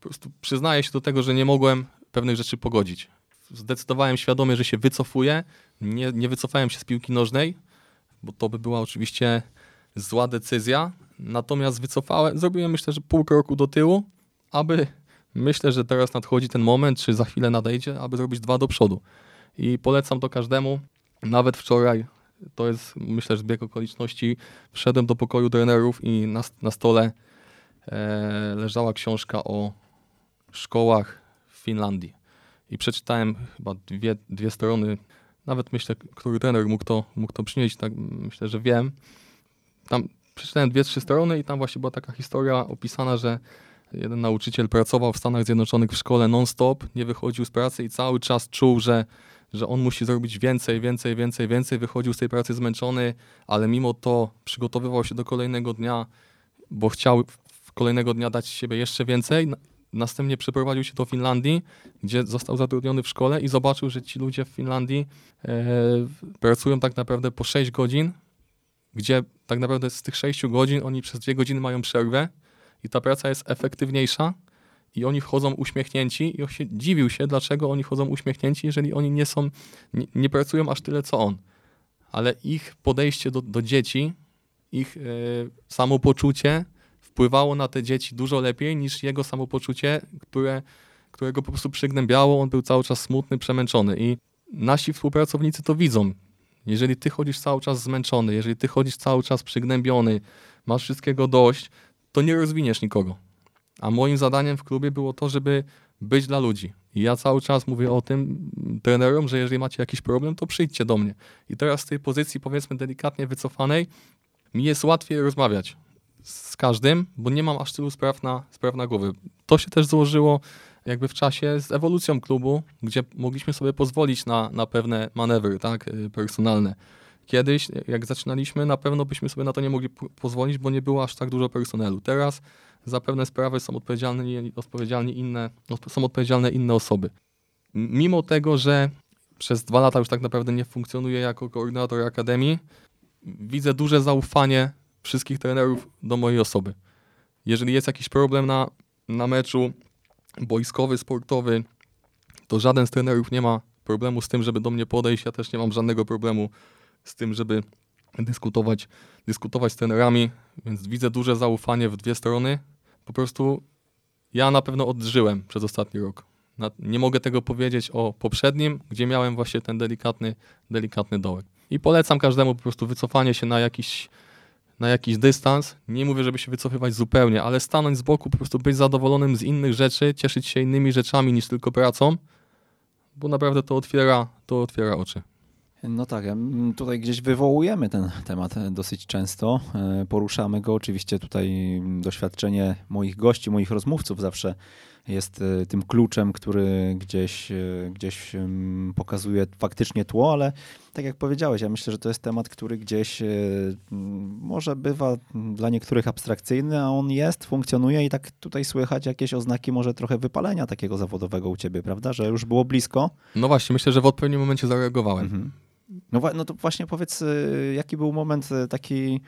Prostu przyznaję się do tego, że nie mogłem pewnych rzeczy pogodzić. Zdecydowałem świadomie, że się wycofuję. Nie, nie wycofałem się z piłki nożnej, bo to by była oczywiście zła decyzja. Natomiast wycofałem, zrobiłem myślę, że pół kroku do tyłu, aby myślę, że teraz nadchodzi ten moment, czy za chwilę nadejdzie, aby zrobić dwa do przodu. I polecam to każdemu. Nawet wczoraj, to jest myślę, że zbieg okoliczności, wszedłem do pokoju trenerów i na, na stole e, leżała książka o szkołach w Finlandii. I przeczytałem chyba dwie, dwie strony, nawet myślę, który trener mógł to, mógł to przynieść, tak myślę, że wiem. Tam przeczytałem dwie, trzy strony i tam właśnie była taka historia opisana, że jeden nauczyciel pracował w Stanach Zjednoczonych w szkole non-stop, nie wychodził z pracy i cały czas czuł, że, że on musi zrobić więcej, więcej, więcej, więcej. Wychodził z tej pracy zmęczony, ale mimo to przygotowywał się do kolejnego dnia, bo chciał kolejnego dnia dać siebie jeszcze więcej. Następnie przeprowadził się do Finlandii, gdzie został zatrudniony w szkole i zobaczył, że ci ludzie w Finlandii e, pracują tak naprawdę po 6 godzin, gdzie tak naprawdę z tych 6 godzin oni przez 2 godziny mają przerwę i ta praca jest efektywniejsza i oni wchodzą uśmiechnięci i on się dziwił się, dlaczego oni chodzą uśmiechnięci, jeżeli oni nie są, nie, nie pracują aż tyle co on. Ale ich podejście do, do dzieci, ich e, samopoczucie wpływało na te dzieci dużo lepiej niż jego samopoczucie, które, którego po prostu przygnębiało. On był cały czas smutny, przemęczony i nasi współpracownicy to widzą. Jeżeli ty chodzisz cały czas zmęczony, jeżeli ty chodzisz cały czas przygnębiony, masz wszystkiego dość, to nie rozwiniesz nikogo. A moim zadaniem w klubie było to, żeby być dla ludzi. I ja cały czas mówię o tym trenerom, że jeżeli macie jakiś problem, to przyjdźcie do mnie. I teraz z tej pozycji, powiedzmy, delikatnie wycofanej, mi jest łatwiej rozmawiać z każdym, bo nie mam aż tylu spraw na, spraw na głowy. To się też złożyło jakby w czasie z ewolucją klubu, gdzie mogliśmy sobie pozwolić na, na pewne manewry tak, y, personalne. Kiedyś, jak zaczynaliśmy, na pewno byśmy sobie na to nie mogli pozwolić, bo nie było aż tak dużo personelu. Teraz za pewne sprawy są odpowiedzialni, inne, są odpowiedzialne inne osoby. Mimo tego, że przez dwa lata już tak naprawdę nie funkcjonuję jako koordynator akademii, widzę duże zaufanie wszystkich trenerów do mojej osoby. Jeżeli jest jakiś problem na, na meczu boiskowy, sportowy, to żaden z trenerów nie ma problemu z tym, żeby do mnie podejść. Ja też nie mam żadnego problemu z tym, żeby dyskutować, dyskutować z trenerami, więc widzę duże zaufanie w dwie strony. Po prostu ja na pewno odżyłem przez ostatni rok. Nie mogę tego powiedzieć o poprzednim, gdzie miałem właśnie ten delikatny, delikatny dołek. I polecam każdemu po prostu wycofanie się na jakiś na jakiś dystans. Nie mówię, żeby się wycofywać zupełnie, ale stanąć z boku, po prostu być zadowolonym z innych rzeczy, cieszyć się innymi rzeczami niż tylko pracą, bo naprawdę to otwiera, to otwiera oczy. No tak, tutaj gdzieś wywołujemy ten temat dosyć często, e, poruszamy go. Oczywiście tutaj doświadczenie moich gości, moich rozmówców zawsze jest e, tym kluczem, który gdzieś, e, gdzieś pokazuje faktycznie tło, ale tak jak powiedziałeś, ja myślę, że to jest temat, który gdzieś może bywa dla niektórych abstrakcyjny, a on jest, funkcjonuje i tak tutaj słychać jakieś oznaki może trochę wypalenia takiego zawodowego u ciebie, prawda? Że już było blisko. No właśnie, myślę, że w odpowiednim momencie zareagowałem. Mhm No, no to właśnie powiedz, y, jaki był moment y, taki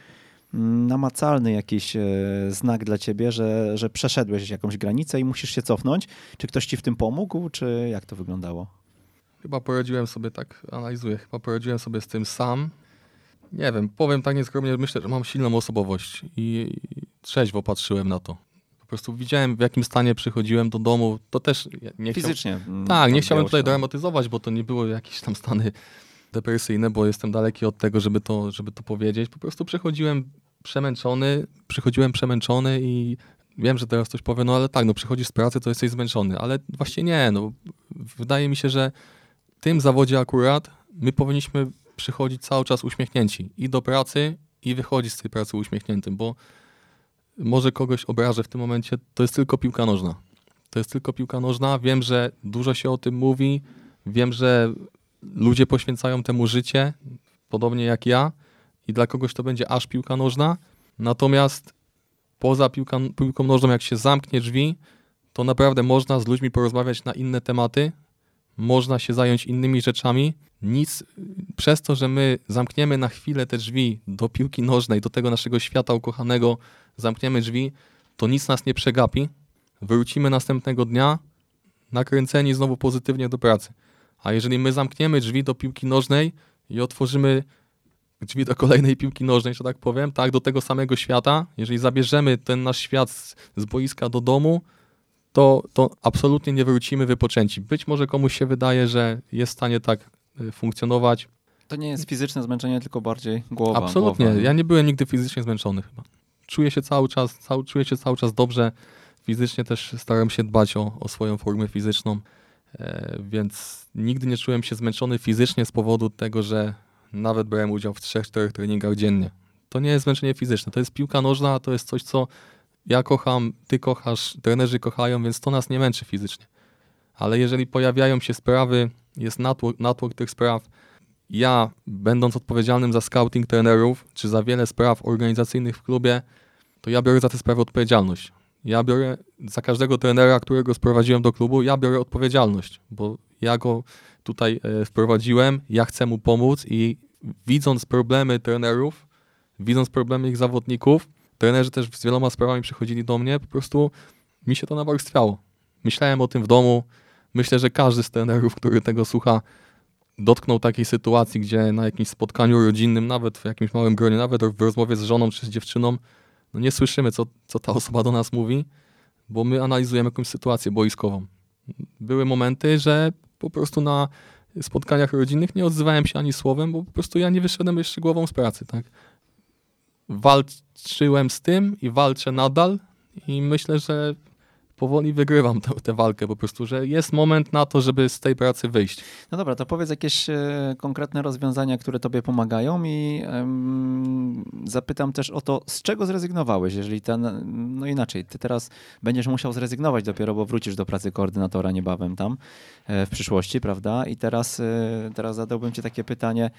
namacalny jakiś y, znak dla ciebie, że, że przeszedłeś jakąś granicę i musisz się cofnąć? Czy ktoś ci w tym pomógł, czy jak to wyglądało? Chyba poradziłem sobie, tak analizuję, chyba poradziłem sobie z tym sam. Nie wiem, powiem tak nieskromnie, myślę, że mam silną osobowość i trzeźwo patrzyłem na to. Po prostu widziałem, w jakim stanie przychodziłem do domu. To też nie Fizycznie. Chciał... Tak, nie chciałem tutaj dramatyzować, bo to nie było jakieś tam stany depresyjne, bo jestem daleki od tego, żeby to, żeby to powiedzieć. Po prostu przychodziłem przemęczony, przychodziłem przemęczony i wiem, że teraz coś powiem, no ale tak, no przychodzisz z pracy, to jesteś zmęczony, ale właśnie nie, no wydaje mi się, że w tym zawodzie akurat my powinniśmy przychodzić cały czas uśmiechnięci i do pracy, i wychodzić z tej pracy uśmiechniętym, bo może kogoś obrażę w tym momencie, to jest tylko piłka nożna. To jest tylko piłka nożna. Wiem, że dużo się o tym mówi. Wiem, że ludzie poświęcają temu życie, podobnie jak ja, i dla kogoś to będzie aż piłka nożna. Natomiast poza piłka, piłką nożną, jak się zamknie drzwi, to naprawdę można z ludźmi porozmawiać na inne tematy, można się zająć innymi rzeczami. Nic przez to, że my zamkniemy na chwilę te drzwi do piłki nożnej, do tego naszego świata ukochanego, zamkniemy drzwi, to nic nas nie przegapi. Wrócimy następnego dnia nakręceni znowu pozytywnie do pracy. A jeżeli my zamkniemy drzwi do piłki nożnej i otworzymy drzwi do kolejnej piłki nożnej, że tak powiem, tak, do tego samego świata, jeżeli zabierzemy ten nasz świat z, z boiska do domu, to, to absolutnie nie wrócimy wypoczęci. Być może komuś się wydaje, że jest w stanie tak y, funkcjonować. To nie jest fizyczne zmęczenie, tylko bardziej głowa. Absolutnie. Głowa. Ja nie byłem nigdy fizycznie zmęczony chyba. Czuję się cały czas, cały, czuję się cały czas dobrze. Fizycznie też staram się dbać o, o swoją formę fizyczną, więc nigdy nie czułem się zmęczony fizycznie z powodu tego, że nawet brałem udział w 3-4 treningach dziennie. To nie jest zmęczenie fizyczne, to jest piłka nożna, to jest coś, co ja kocham, ty kochasz, trenerzy kochają, więc to nas nie męczy fizycznie. Ale jeżeli pojawiają się sprawy, jest natłok, natłok tych spraw, ja, będąc odpowiedzialnym za scouting trenerów, czy za wiele spraw organizacyjnych w klubie, to ja biorę za te sprawy odpowiedzialność. Ja biorę za każdego trenera, którego sprowadziłem do klubu, ja biorę odpowiedzialność, bo ja go tutaj e, wprowadziłem, ja chcę mu pomóc i widząc problemy trenerów, widząc problemy ich zawodników, trenerzy też z wieloma sprawami przychodzili do mnie, po prostu mi się to nawarstwiało. Myślałem o tym w domu. Myślę, że każdy z trenerów, który tego słucha, dotknął takiej sytuacji, gdzie na jakimś spotkaniu rodzinnym, nawet w jakimś małym gronie, nawet w rozmowie z żoną czy z dziewczyną, no nie słyszymy, co, co ta osoba do nas mówi, bo my analizujemy jakąś sytuację boiskową. Były momenty, że po prostu na spotkaniach rodzinnych nie odzywałem się ani słowem, bo po prostu ja nie wyszedłem jeszcze głową z pracy, tak? walczyłem z tym i walczę nadal i myślę, że powoli wygrywam tę, walkę po prostu, że jest moment na to, żeby z tej pracy wyjść. No dobra, to powiedz jakieś e, konkretne rozwiązania, które tobie pomagają i zapytam też o to, z czego zrezygnowałeś, jeżeli ten, no inaczej, ty teraz będziesz musiał zrezygnować dopiero, bo wrócisz do pracy koordynatora niebawem tam e, w przyszłości, prawda? I teraz, e, teraz zadałbym ci takie pytanie,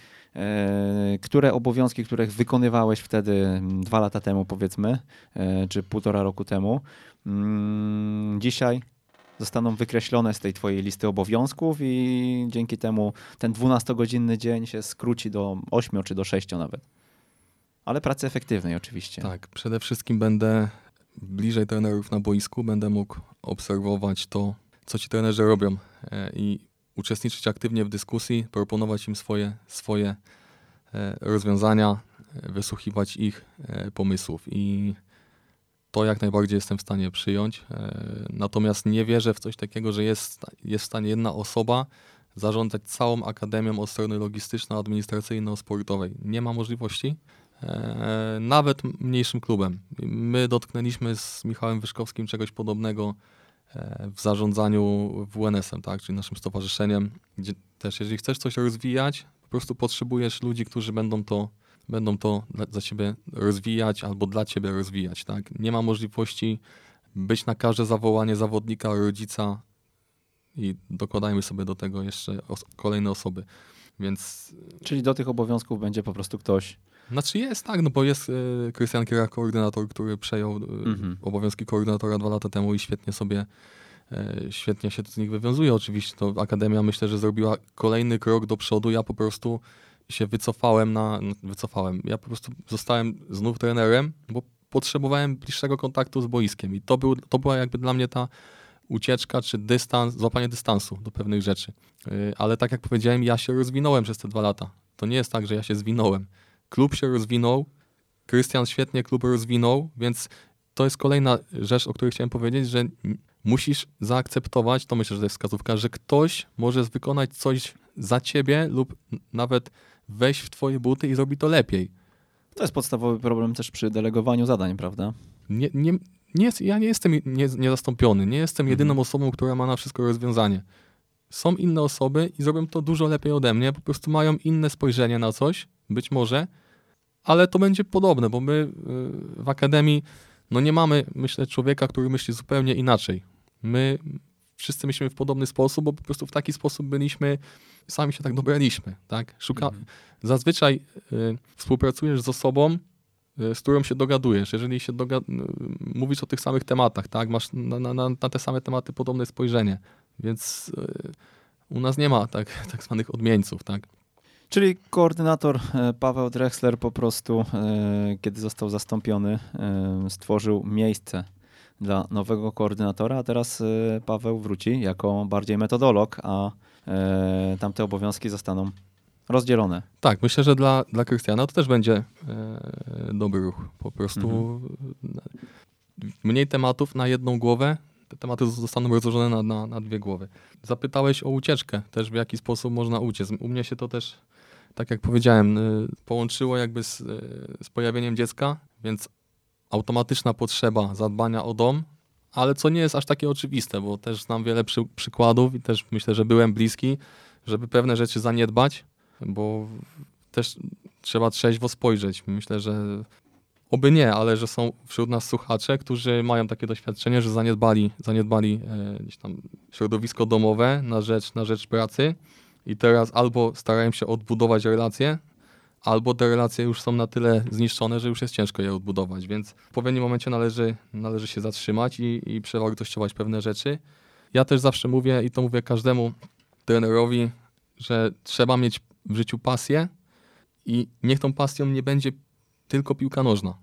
które obowiązki, których wykonywałeś wtedy dwa lata temu powiedzmy, czy półtora roku temu, dzisiaj zostaną wykreślone z tej twojej listy obowiązków i dzięki temu ten 12-godzinny dzień się skróci do 8 czy do 6 nawet. Ale pracy efektywnej oczywiście. Tak, przede wszystkim będę bliżej trenerów na boisku, będę mógł obserwować to, co ci trenerzy robią e, i uczestniczyć aktywnie w dyskusji, proponować im swoje, swoje e, rozwiązania, e, wysłuchiwać ich pomysłów i to jak najbardziej jestem w stanie przyjąć. E, natomiast nie wierzę w coś takiego, że jest, jest w stanie jedna osoba zarządzać całą akademią od strony logistyczno-administracyjno-sportowej. Nie ma możliwości. E, nawet mniejszym klubem. My dotknęliśmy z Michałem Wyszkowskim czegoś podobnego e, w zarządzaniu WNS-em, tak, czyli naszym stowarzyszeniem, gdzie też jeżeli chcesz coś rozwijać, po prostu potrzebujesz ludzi, którzy będą to będą to dla, za ciebie rozwijać albo dla ciebie rozwijać. Tak? Nie ma możliwości być na każde zawołanie zawodnika, rodzica i dokładajmy sobie do tego jeszcze os kolejne osoby. Więc... Czyli do tych obowiązków będzie po prostu ktoś. Znaczy jest, tak, no bo jest y, Krystian Kiera, koordynator, który przejął y, mhm. obowiązki koordynatora dwa lata temu i świetnie sobie y, świetnie się z nich wywiązuje. Oczywiście to Akademia myślę, że zrobiła kolejny krok do przodu. Ja po prostu się wycofałem na, no, wycofałem, ja po prostu zostałem znów trenerem, bo potrzebowałem bliższego kontaktu z boiskiem i to, był, to była jakby dla mnie ta ucieczka czy dystans, złapanie dystansu do pewnych rzeczy. Yy, ale tak jak powiedziałem, ja się rozwinąłem przez te dwa lata. To nie jest tak, że ja się zwinąłem. Klub się rozwinął, Krystian świetnie klub rozwinął, więc to jest kolejna rzecz, o której chciałem powiedzieć, że musisz zaakceptować, to myślę, że to jest wskazówka, że ktoś może wykonać coś za ciebie lub nawet wejść w twoje buty i zrobi to lepiej. To jest podstawowy problem też przy delegowaniu zadań, prawda? Nie, nie, nie jest, ja nie jestem nie, niezastąpiony, nie jestem mhm. jedyną osobą, która ma na wszystko rozwiązanie. Są inne osoby i zrobią to dużo lepiej ode mnie, po prostu mają inne spojrzenie na coś, być może, ale to będzie podobne, bo my y, w akademii no nie mamy, myślę, człowieka, który myśli zupełnie inaczej. My wszyscy myślimy w podobny sposób, bo po prostu w taki sposób byliśmy, sami się tak dobraliśmy, tak? Szuka... Mhm. Zazwyczaj y, współpracujesz z osobą, y, z którą się dogadujesz. Jeżeli się doga... mówisz o tych samych tematach, tak? Masz na, na, na te same tematy podobne spojrzenie, więc y, u nas nie ma tak, [LAUGHS] tak zwanych odmieńców, tak? Czyli koordynator e, Paweł Drexler po prostu, e, kiedy został zastąpiony, e, stworzył miejsce dla nowego koordynatora, a teraz Paweł wróci jako bardziej metodolog, a tamte obowiązki zostaną rozdzielone. Tak, myślę, że dla, dla Krystiana to też będzie dobry ruch. Po prostu mhm. mniej tematów na jedną głowę, te tematy zostaną rozłożone na, na, na dwie głowy. Zapytałeś o ucieczkę, też w jaki sposób można uciec. U mnie się to też tak jak powiedziałem, y, połączyło jakby z, y, z pojawieniem dziecka, więc automatyczna potrzeba zadbania o dom, ale co nie jest aż takie oczywiste, bo też znam wiele przy, przykładów i też myślę, że byłem bliski, żeby pewne rzeczy zaniedbać, bo też trzeba trzeźwo spojrzeć. Myślę, że oby nie, ale że są wśród nas słuchacze, którzy mają takie doświadczenie, że zaniedbali, zaniedbali e, gdzieś tam środowisko domowe na rzecz, na rzecz pracy i teraz albo starają się odbudować relacje, albo te relacje już są na tyle zniszczone, że już jest ciężko je odbudować, więc w pewnym momencie należy, należy się zatrzymać i, i przewartościować pewne rzeczy. Ja też zawsze mówię i to mówię każdemu trenerowi, że trzeba mieć w życiu pasję i niech tą pasją nie będzie tylko piłka nożna.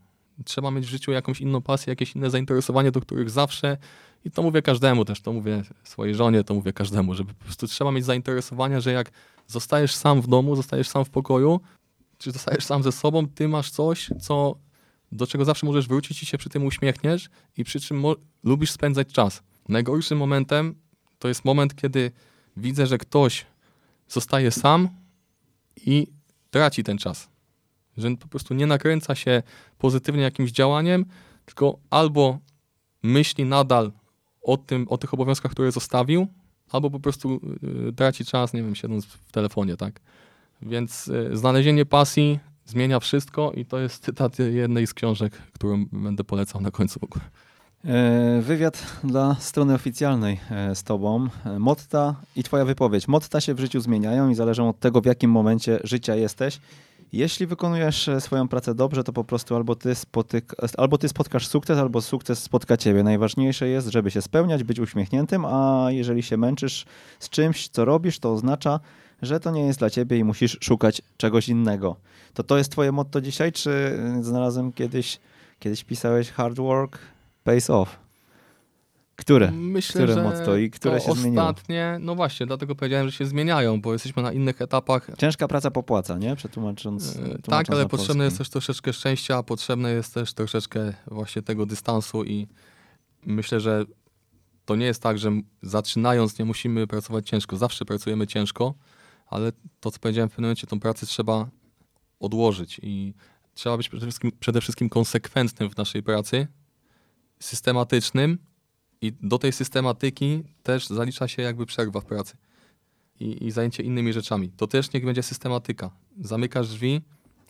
Trzeba mieć w życiu jakąś inną pasję, jakieś inne zainteresowanie, do których zawsze i to mówię każdemu też, to mówię swojej żonie, to mówię każdemu, żeby po prostu trzeba mieć zainteresowania, że jak zostajesz sam w domu, zostajesz sam w pokoju, czy zostajesz sam ze sobą, ty masz coś, co, do czego zawsze możesz wrócić i się przy tym uśmiechniesz i przy czym lubisz spędzać czas. Najgorszym momentem to jest moment, kiedy widzę, że ktoś zostaje sam i traci ten czas. Że po prostu nie nakręca się pozytywnie jakimś działaniem, tylko albo myśli nadal o, tym, o tych obowiązkach, które zostawił, albo po prostu y, traci czas, nie wiem, siedząc w telefonie, tak. Więc y, znalezienie pasji zmienia wszystko i to jest cytat jednej z książek, którą będę polecał na końcu w ogóle. E, wywiad dla strony oficjalnej e, z Tobą. E, Motta i Twoja wypowiedź. Motta się w życiu zmieniają i zależą od tego, w jakim momencie życia jesteś. Jeśli wykonujesz swoją pracę dobrze, to po prostu albo ty, spotyk, albo ty spotkasz sukces, albo sukces spotka ciebie. Najważniejsze jest, żeby się spełniać, być uśmiechniętym, a jeżeli się męczysz z czymś, co robisz, to oznacza, że to nie jest dla ciebie i musisz szukać czegoś innego. To to jest twoje motto dzisiaj, czy e, znalazłem kiedyś, kiedyś pisałeś hard work pays off? Które? Myślę, które że motto i które się ostatnie, zmieniło? Ostatnie, no właśnie, dlatego powiedziałem, że się zmieniają, bo jesteśmy na innych etapach. Ciężka praca popłaca, nie? Przetłumacząc. Tłumacząc tak, ale potrzebne jest też troszeczkę szczęścia, potrzebne jest też troszeczkę właśnie tego dystansu i myślę, że to nie jest tak, że zaczynając nie musimy pracować ciężko. Zawsze pracujemy ciężko, ale to, co powiedziałem w pewnym momencie, tą pracę trzeba odłożyć i trzeba być przede wszystkim, przede wszystkim konsekwentnym w naszej pracy, systematycznym, i do tej systematyki też zalicza się jakby przerwa w pracy i, i zajęcie innymi rzeczami. To też niech będzie systematyka. Zamykasz drzwi,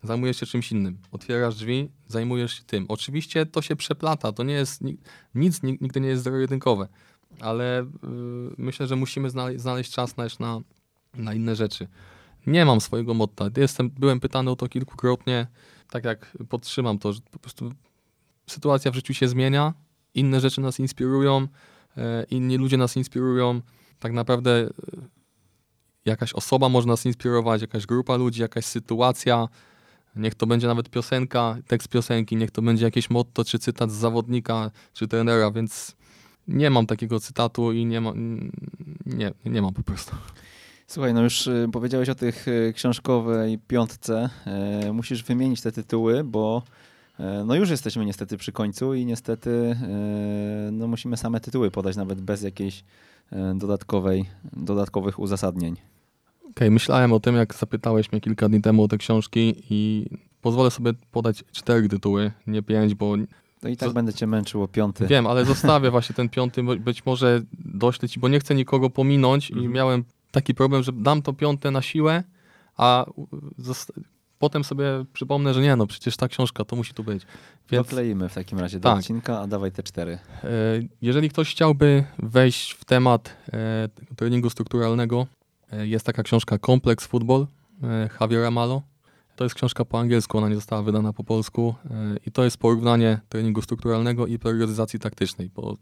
zajmujesz się czymś innym. Otwierasz drzwi, zajmujesz się tym. Oczywiście to się przeplata, to nie jest, nic nigdy nie jest zero-jedynkowe, ale yy, myślę, że musimy znaleźć, znaleźć czas też na, na inne rzeczy. Nie mam swojego motta. Jestem, byłem pytany o to kilkukrotnie, tak jak podtrzymam to, że po prostu sytuacja w życiu się zmienia, inne rzeczy nas inspirują, e, inni ludzie nas inspirują. Tak naprawdę e, jakaś osoba może nas inspirować, jakaś grupa ludzi, jakaś sytuacja, niech to będzie nawet piosenka, tekst piosenki, niech to będzie jakieś motto czy cytat z zawodnika czy trenera, więc nie mam takiego cytatu i nie, ma, nie, nie mam po prostu. Słuchaj, no już y, powiedziałeś o tych y, książkowej piątce. E, musisz wymienić te tytuły, bo no już jesteśmy niestety przy końcu i niestety no musimy same tytuły podać, nawet bez jakiejś dodatkowej, dodatkowych uzasadnień. Okej, okay, myślałem o tym, jak zapytałeś mnie kilka dni temu o te książki i pozwolę sobie podać cztery tytuły, nie pięć, bo no i tak będę cię męczył o piąty. Wiem, ale [LAUGHS] zostawię właśnie ten piąty, być może doślę ci, bo nie chcę nikogo pominąć mhm. i miałem taki problem, że dam to piąte na siłę, a potem sobie przypomnę, że nie, no przecież ta książka to musi tu być. Więc... Dokleimy w takim razie do tak. odcinka, a dawaj te cztery. E, jeżeli ktoś chciałby wejść w temat e, treningu strukturalnego, e, jest taka książka Kompleks Football Javiera Malo. To jest książka po angielsku, ona nie została wydana po polsku i to jest porównanie treningu strukturalnego i periodyzacji taktycznej, bo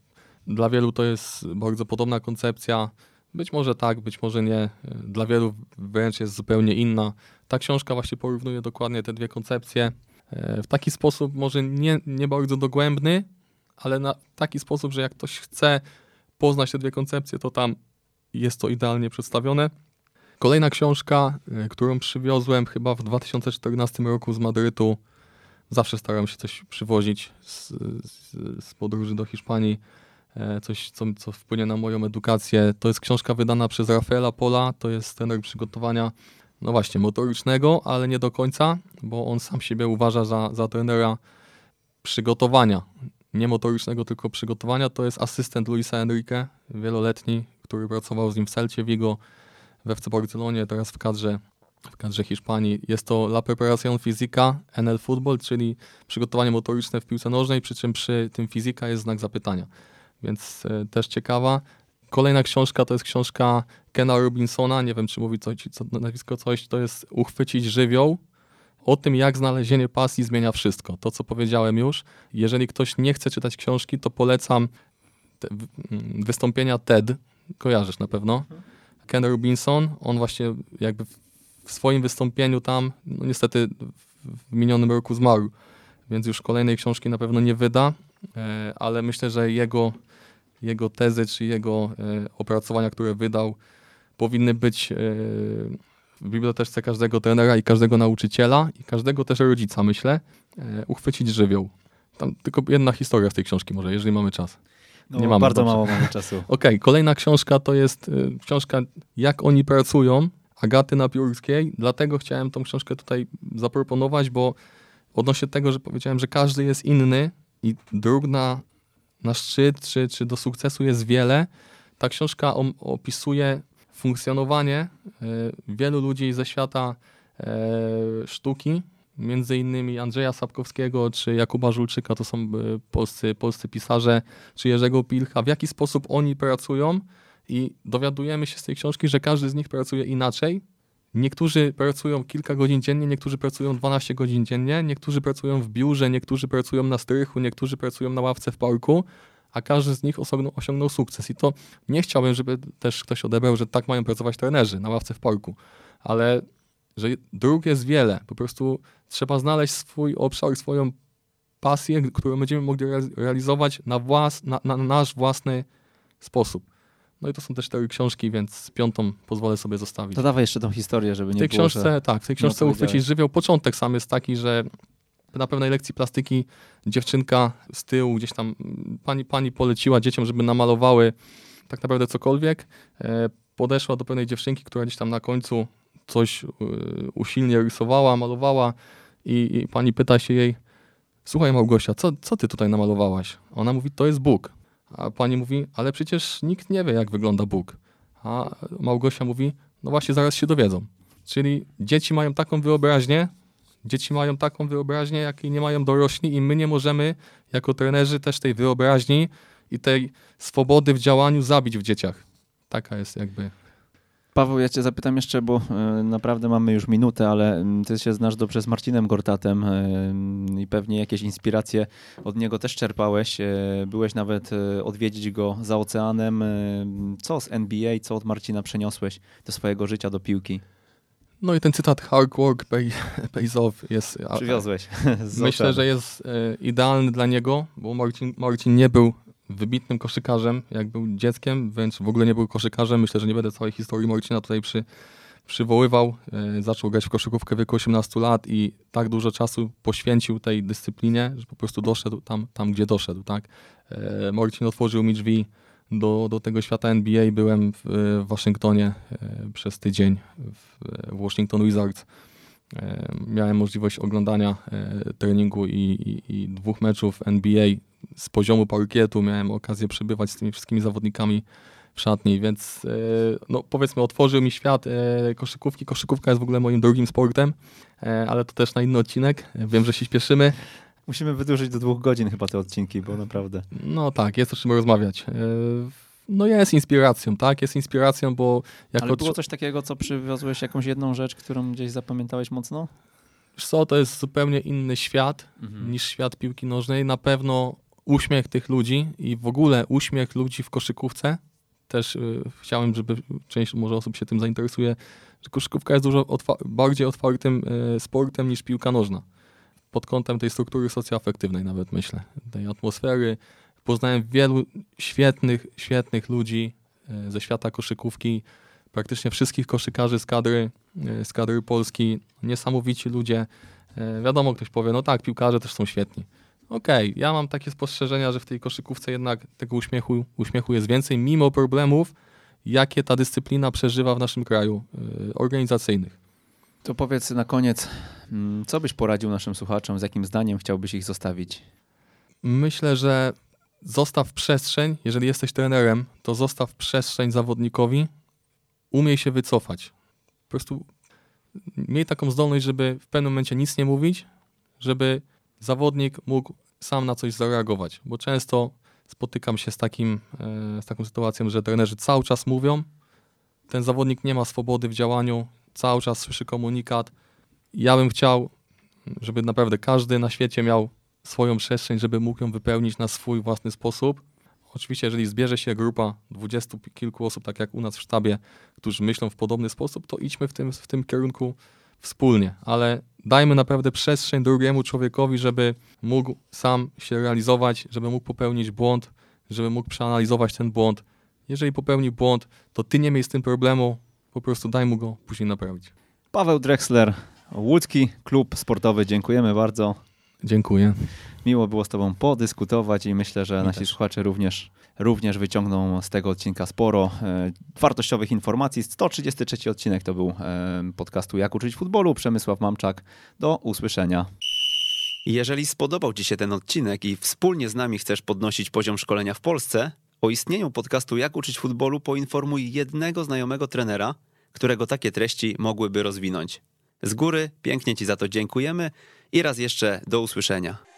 dla wielu to jest bardzo podobna koncepcja, być może tak, być może nie. Dla wielu wręcz jest zupełnie inna. Ta książka właśnie porównuje dokładnie te dwie koncepcje e, w taki sposób, może nie, nie bardzo dogłębny, ale na taki sposób, że jak ktoś chce poznać te dwie koncepcje, to tam jest to idealnie przedstawione. Kolejna książka, e, którą przywiozłem chyba w 2014 roku z Madrytu. Zawsze staram się coś przywozić z, z, z podróży do Hiszpanii coś, co, co wpłynie na moją edukację. To jest książka wydana przez Rafaela Pola, to jest trener przygotowania, no właśnie, motorycznego, ale nie do końca, bo on sam siebie uważa za, za trenera przygotowania. Nie motorycznego, tylko przygotowania. To jest asystent Luisa Enrique, wieloletni, który pracował z nim w Celcie Vigo, we FC Barcelonie, teraz w kadrze w kadrze Hiszpanii. Jest to La Preparación Física NL Football, czyli przygotowanie motoryczne w piłce nożnej, przy czym przy tym fizyka jest znak zapytania więc e, też ciekawa. Kolejna książka to jest książka Kena Robinsona, nie wiem czy mówi coś, co, nazwisko coś, to jest Uchwycić żywioł. O tym, jak znalezienie pasji zmienia wszystko. To, co powiedziałem już. Jeżeli ktoś nie chce czytać książki, to polecam mm, wystąpienia TED. Kojarzysz na pewno. Mhm. Ken Robinson, on właśnie jakby w swoim wystąpieniu tam, no niestety w minionym roku zmarł, więc już kolejnej książki na pewno nie wyda, e, ale myślę, że jego jego tezy czy jego e, opracowania, które wydał, powinny być e, w bibliotece każdego trenera i każdego nauczyciela i każdego też rodzica, myślę, e, uchwycić żywioł. Tam tylko jedna historia z tej książki może, jeżeli mamy czas. No, nie mamy. Bardzo dobrze. mało mamy czasu. [LAUGHS] Okej, okay, kolejna książka to jest książka Jak oni pracują, Agaty Napiórskiej. Dlatego chciałem tą książkę tutaj zaproponować, bo odnośnie tego, że powiedziałem, że każdy jest inny i dróg na szczyt czy, czy do sukcesu jest wiele. Ta książka opisuje funkcjonowanie e, wielu ludzi ze świata e, sztuki, między innymi Andrzeja Sapkowskiego czy Jakuba Żulczyka, to są e, polscy, polscy pisarze, czy Jerzego Pilcha, w jaki sposób oni pracują i dowiadujemy się z tej książki, że każdy z nich pracuje inaczej. Niektórzy pracują kilka godzin dziennie, niektórzy pracują 12 godzin dziennie, niektórzy pracują w biurze, niektórzy pracują na strychu, niektórzy pracują na ławce w parku, a każdy z nich osiągnął, osiągnął sukces. I to nie chciałbym, żeby też ktoś odebrał, że tak mają pracować trenerzy na ławce w parku, ale że dróg jest wiele. Po prostu trzeba znaleźć swój obszar, swoją pasję, którą będziemy mogli realizować na, włas, na, na nasz własny sposób. No i to są też cztery książki, więc piątą pozwolę sobie zostawić. To dawaj jeszcze tą historię, żeby nie w tej było, książce. Tak, w tej książce uchwycić żywioł. Początek sam jest taki, że na pewnej lekcji plastyki dziewczynka z tyłu gdzieś tam, pani, pani poleciła dzieciom, żeby namalowały tak naprawdę cokolwiek. E, podeszła do pewnej dziewczynki, która gdzieś tam na końcu coś e, usilnie rysowała, malowała i, i pani pyta się jej, słuchaj Małgosia, co, co ty tutaj namalowałaś? Ona mówi, to jest Bóg. A pani mówi, ale przecież nikt nie wie, jak wygląda Bóg. A Małgosia mówi, no właśnie, zaraz się dowiedzą. Czyli dzieci mają taką wyobraźnię, dzieci mają taką wyobraźnię, jakiej nie mają dorośli i my nie możemy jako trenerzy też tej wyobraźni i tej swobody w działaniu zabić w dzieciach. Taka jest jakby Paweł, ja cię zapytam jeszcze, bo e, naprawdę mamy już minutę, ale ty się znasz dobrze z Marcinem Gortatem e, i pewnie jakieś inspiracje od niego też czerpałeś. E, byłeś nawet odwiedzić go za oceanem. Co z NBA, co od Marcina przeniosłeś do swojego życia, do piłki? No i ten cytat hard work pay, pays off jest... Przywiozłeś [LAUGHS] Myślę, że jest idealny dla niego, bo Marcin, Marcin nie był wybitnym koszykarzem, jak był dzieckiem, więc w ogóle nie był koszykarzem. Myślę, że nie będę całej historii Marcina tutaj przy, przywoływał. E, zaczął grać w koszykówkę w wieku 18 lat i tak dużo czasu poświęcił tej dyscyplinie, że po prostu doszedł tam, tam gdzie doszedł. Tak? E, Marcin otworzył mi drzwi do, do tego świata NBA. Byłem w, w Waszyngtonie e, przez tydzień w, w Washington Wizards. E, Miałem możliwość oglądania e, treningu i, i, i dwóch meczów NBA z poziomu parkietu. Miałem okazję przebywać z tymi wszystkimi zawodnikami w szatni, więc e, no, powiedzmy otworzył mi świat e, koszykówki. Koszykówka jest w ogóle moim drugim sportem, e, ale to też na inny odcinek. Wiem, że się śpieszymy. Musimy wydłużyć do dwóch godzin chyba te odcinki, bo naprawdę. No tak, jest o czym rozmawiać. No jest inspiracją, tak? Jest inspiracją, bo jako Ale było coś takiego, co przywiozłeś, jakąś jedną rzecz, którą gdzieś zapamiętałeś mocno? Wiesz co, to jest zupełnie inny świat Mhm. niż świat piłki nożnej. Na pewno uśmiech tych ludzi i w ogóle uśmiech ludzi w koszykówce. Też y, chciałem, żeby część może osób się tym zainteresuje, że koszykówka jest dużo otwa- bardziej otwartym y, sportem niż piłka nożna. Pod kątem tej struktury socjoafektywnej nawet myślę, tej atmosfery. Poznałem wielu świetnych, świetnych ludzi y, ze świata koszykówki, praktycznie wszystkich koszykarzy z kadry, y, z kadry Polski. Niesamowici ludzie. Wiadomo, ktoś powie, no tak, piłkarze też są świetni. Okej, ja mam takie spostrzeżenia, że w tej koszykówce jednak tego uśmiechu, uśmiechu jest więcej, mimo problemów, jakie ta dyscyplina przeżywa w naszym kraju, y, organizacyjnych. To powiedz na koniec, mm, co byś poradził naszym słuchaczom, z jakim zdaniem chciałbyś ich zostawić? Myślę, że zostaw przestrzeń, jeżeli jesteś trenerem, to zostaw przestrzeń zawodnikowi, umiej się wycofać. Po prostu miej taką zdolność, żeby w pewnym momencie nic nie mówić, żeby zawodnik mógł sam na coś zareagować, bo często spotykam się z, takim, e, z taką sytuacją, że trenerzy cały czas mówią, ten zawodnik nie ma swobody w działaniu, cały czas słyszy komunikat. Ja bym chciał, żeby naprawdę każdy na świecie miał swoją przestrzeń, żeby mógł ją wypełnić na swój własny sposób. Oczywiście, jeżeli zbierze się grupa dwudziestu kilku osób, tak jak u nas w sztabie, którzy myślą w podobny sposób, to idźmy w tym, w tym kierunku wspólnie, ale dajmy naprawdę przestrzeń drugiemu człowiekowi, żeby mógł sam się realizować, żeby mógł popełnić błąd, żeby mógł przeanalizować ten błąd. Jeżeli popełni błąd, to ty nie miej z tym problemu, po prostu daj mu go później naprawić. Paweł Drexler, Łódzki Klub Sportowy, dziękujemy bardzo. Dziękuję. Miło było z Tobą podyskutować i myślę, że Mi nasi też. słuchacze również, również wyciągną z tego odcinka sporo e, wartościowych informacji. 133 odcinek to był e, podcastu Jak uczyć futbolu. Przemysław Mamczak. Do usłyszenia. Jeżeli spodobał Ci się ten odcinek i wspólnie z nami chcesz podnosić poziom szkolenia w Polsce, o istnieniu podcastu Jak uczyć futbolu poinformuj jednego znajomego trenera, którego takie treści mogłyby rozwinąć. Z góry pięknie Ci za to dziękujemy i raz jeszcze do usłyszenia.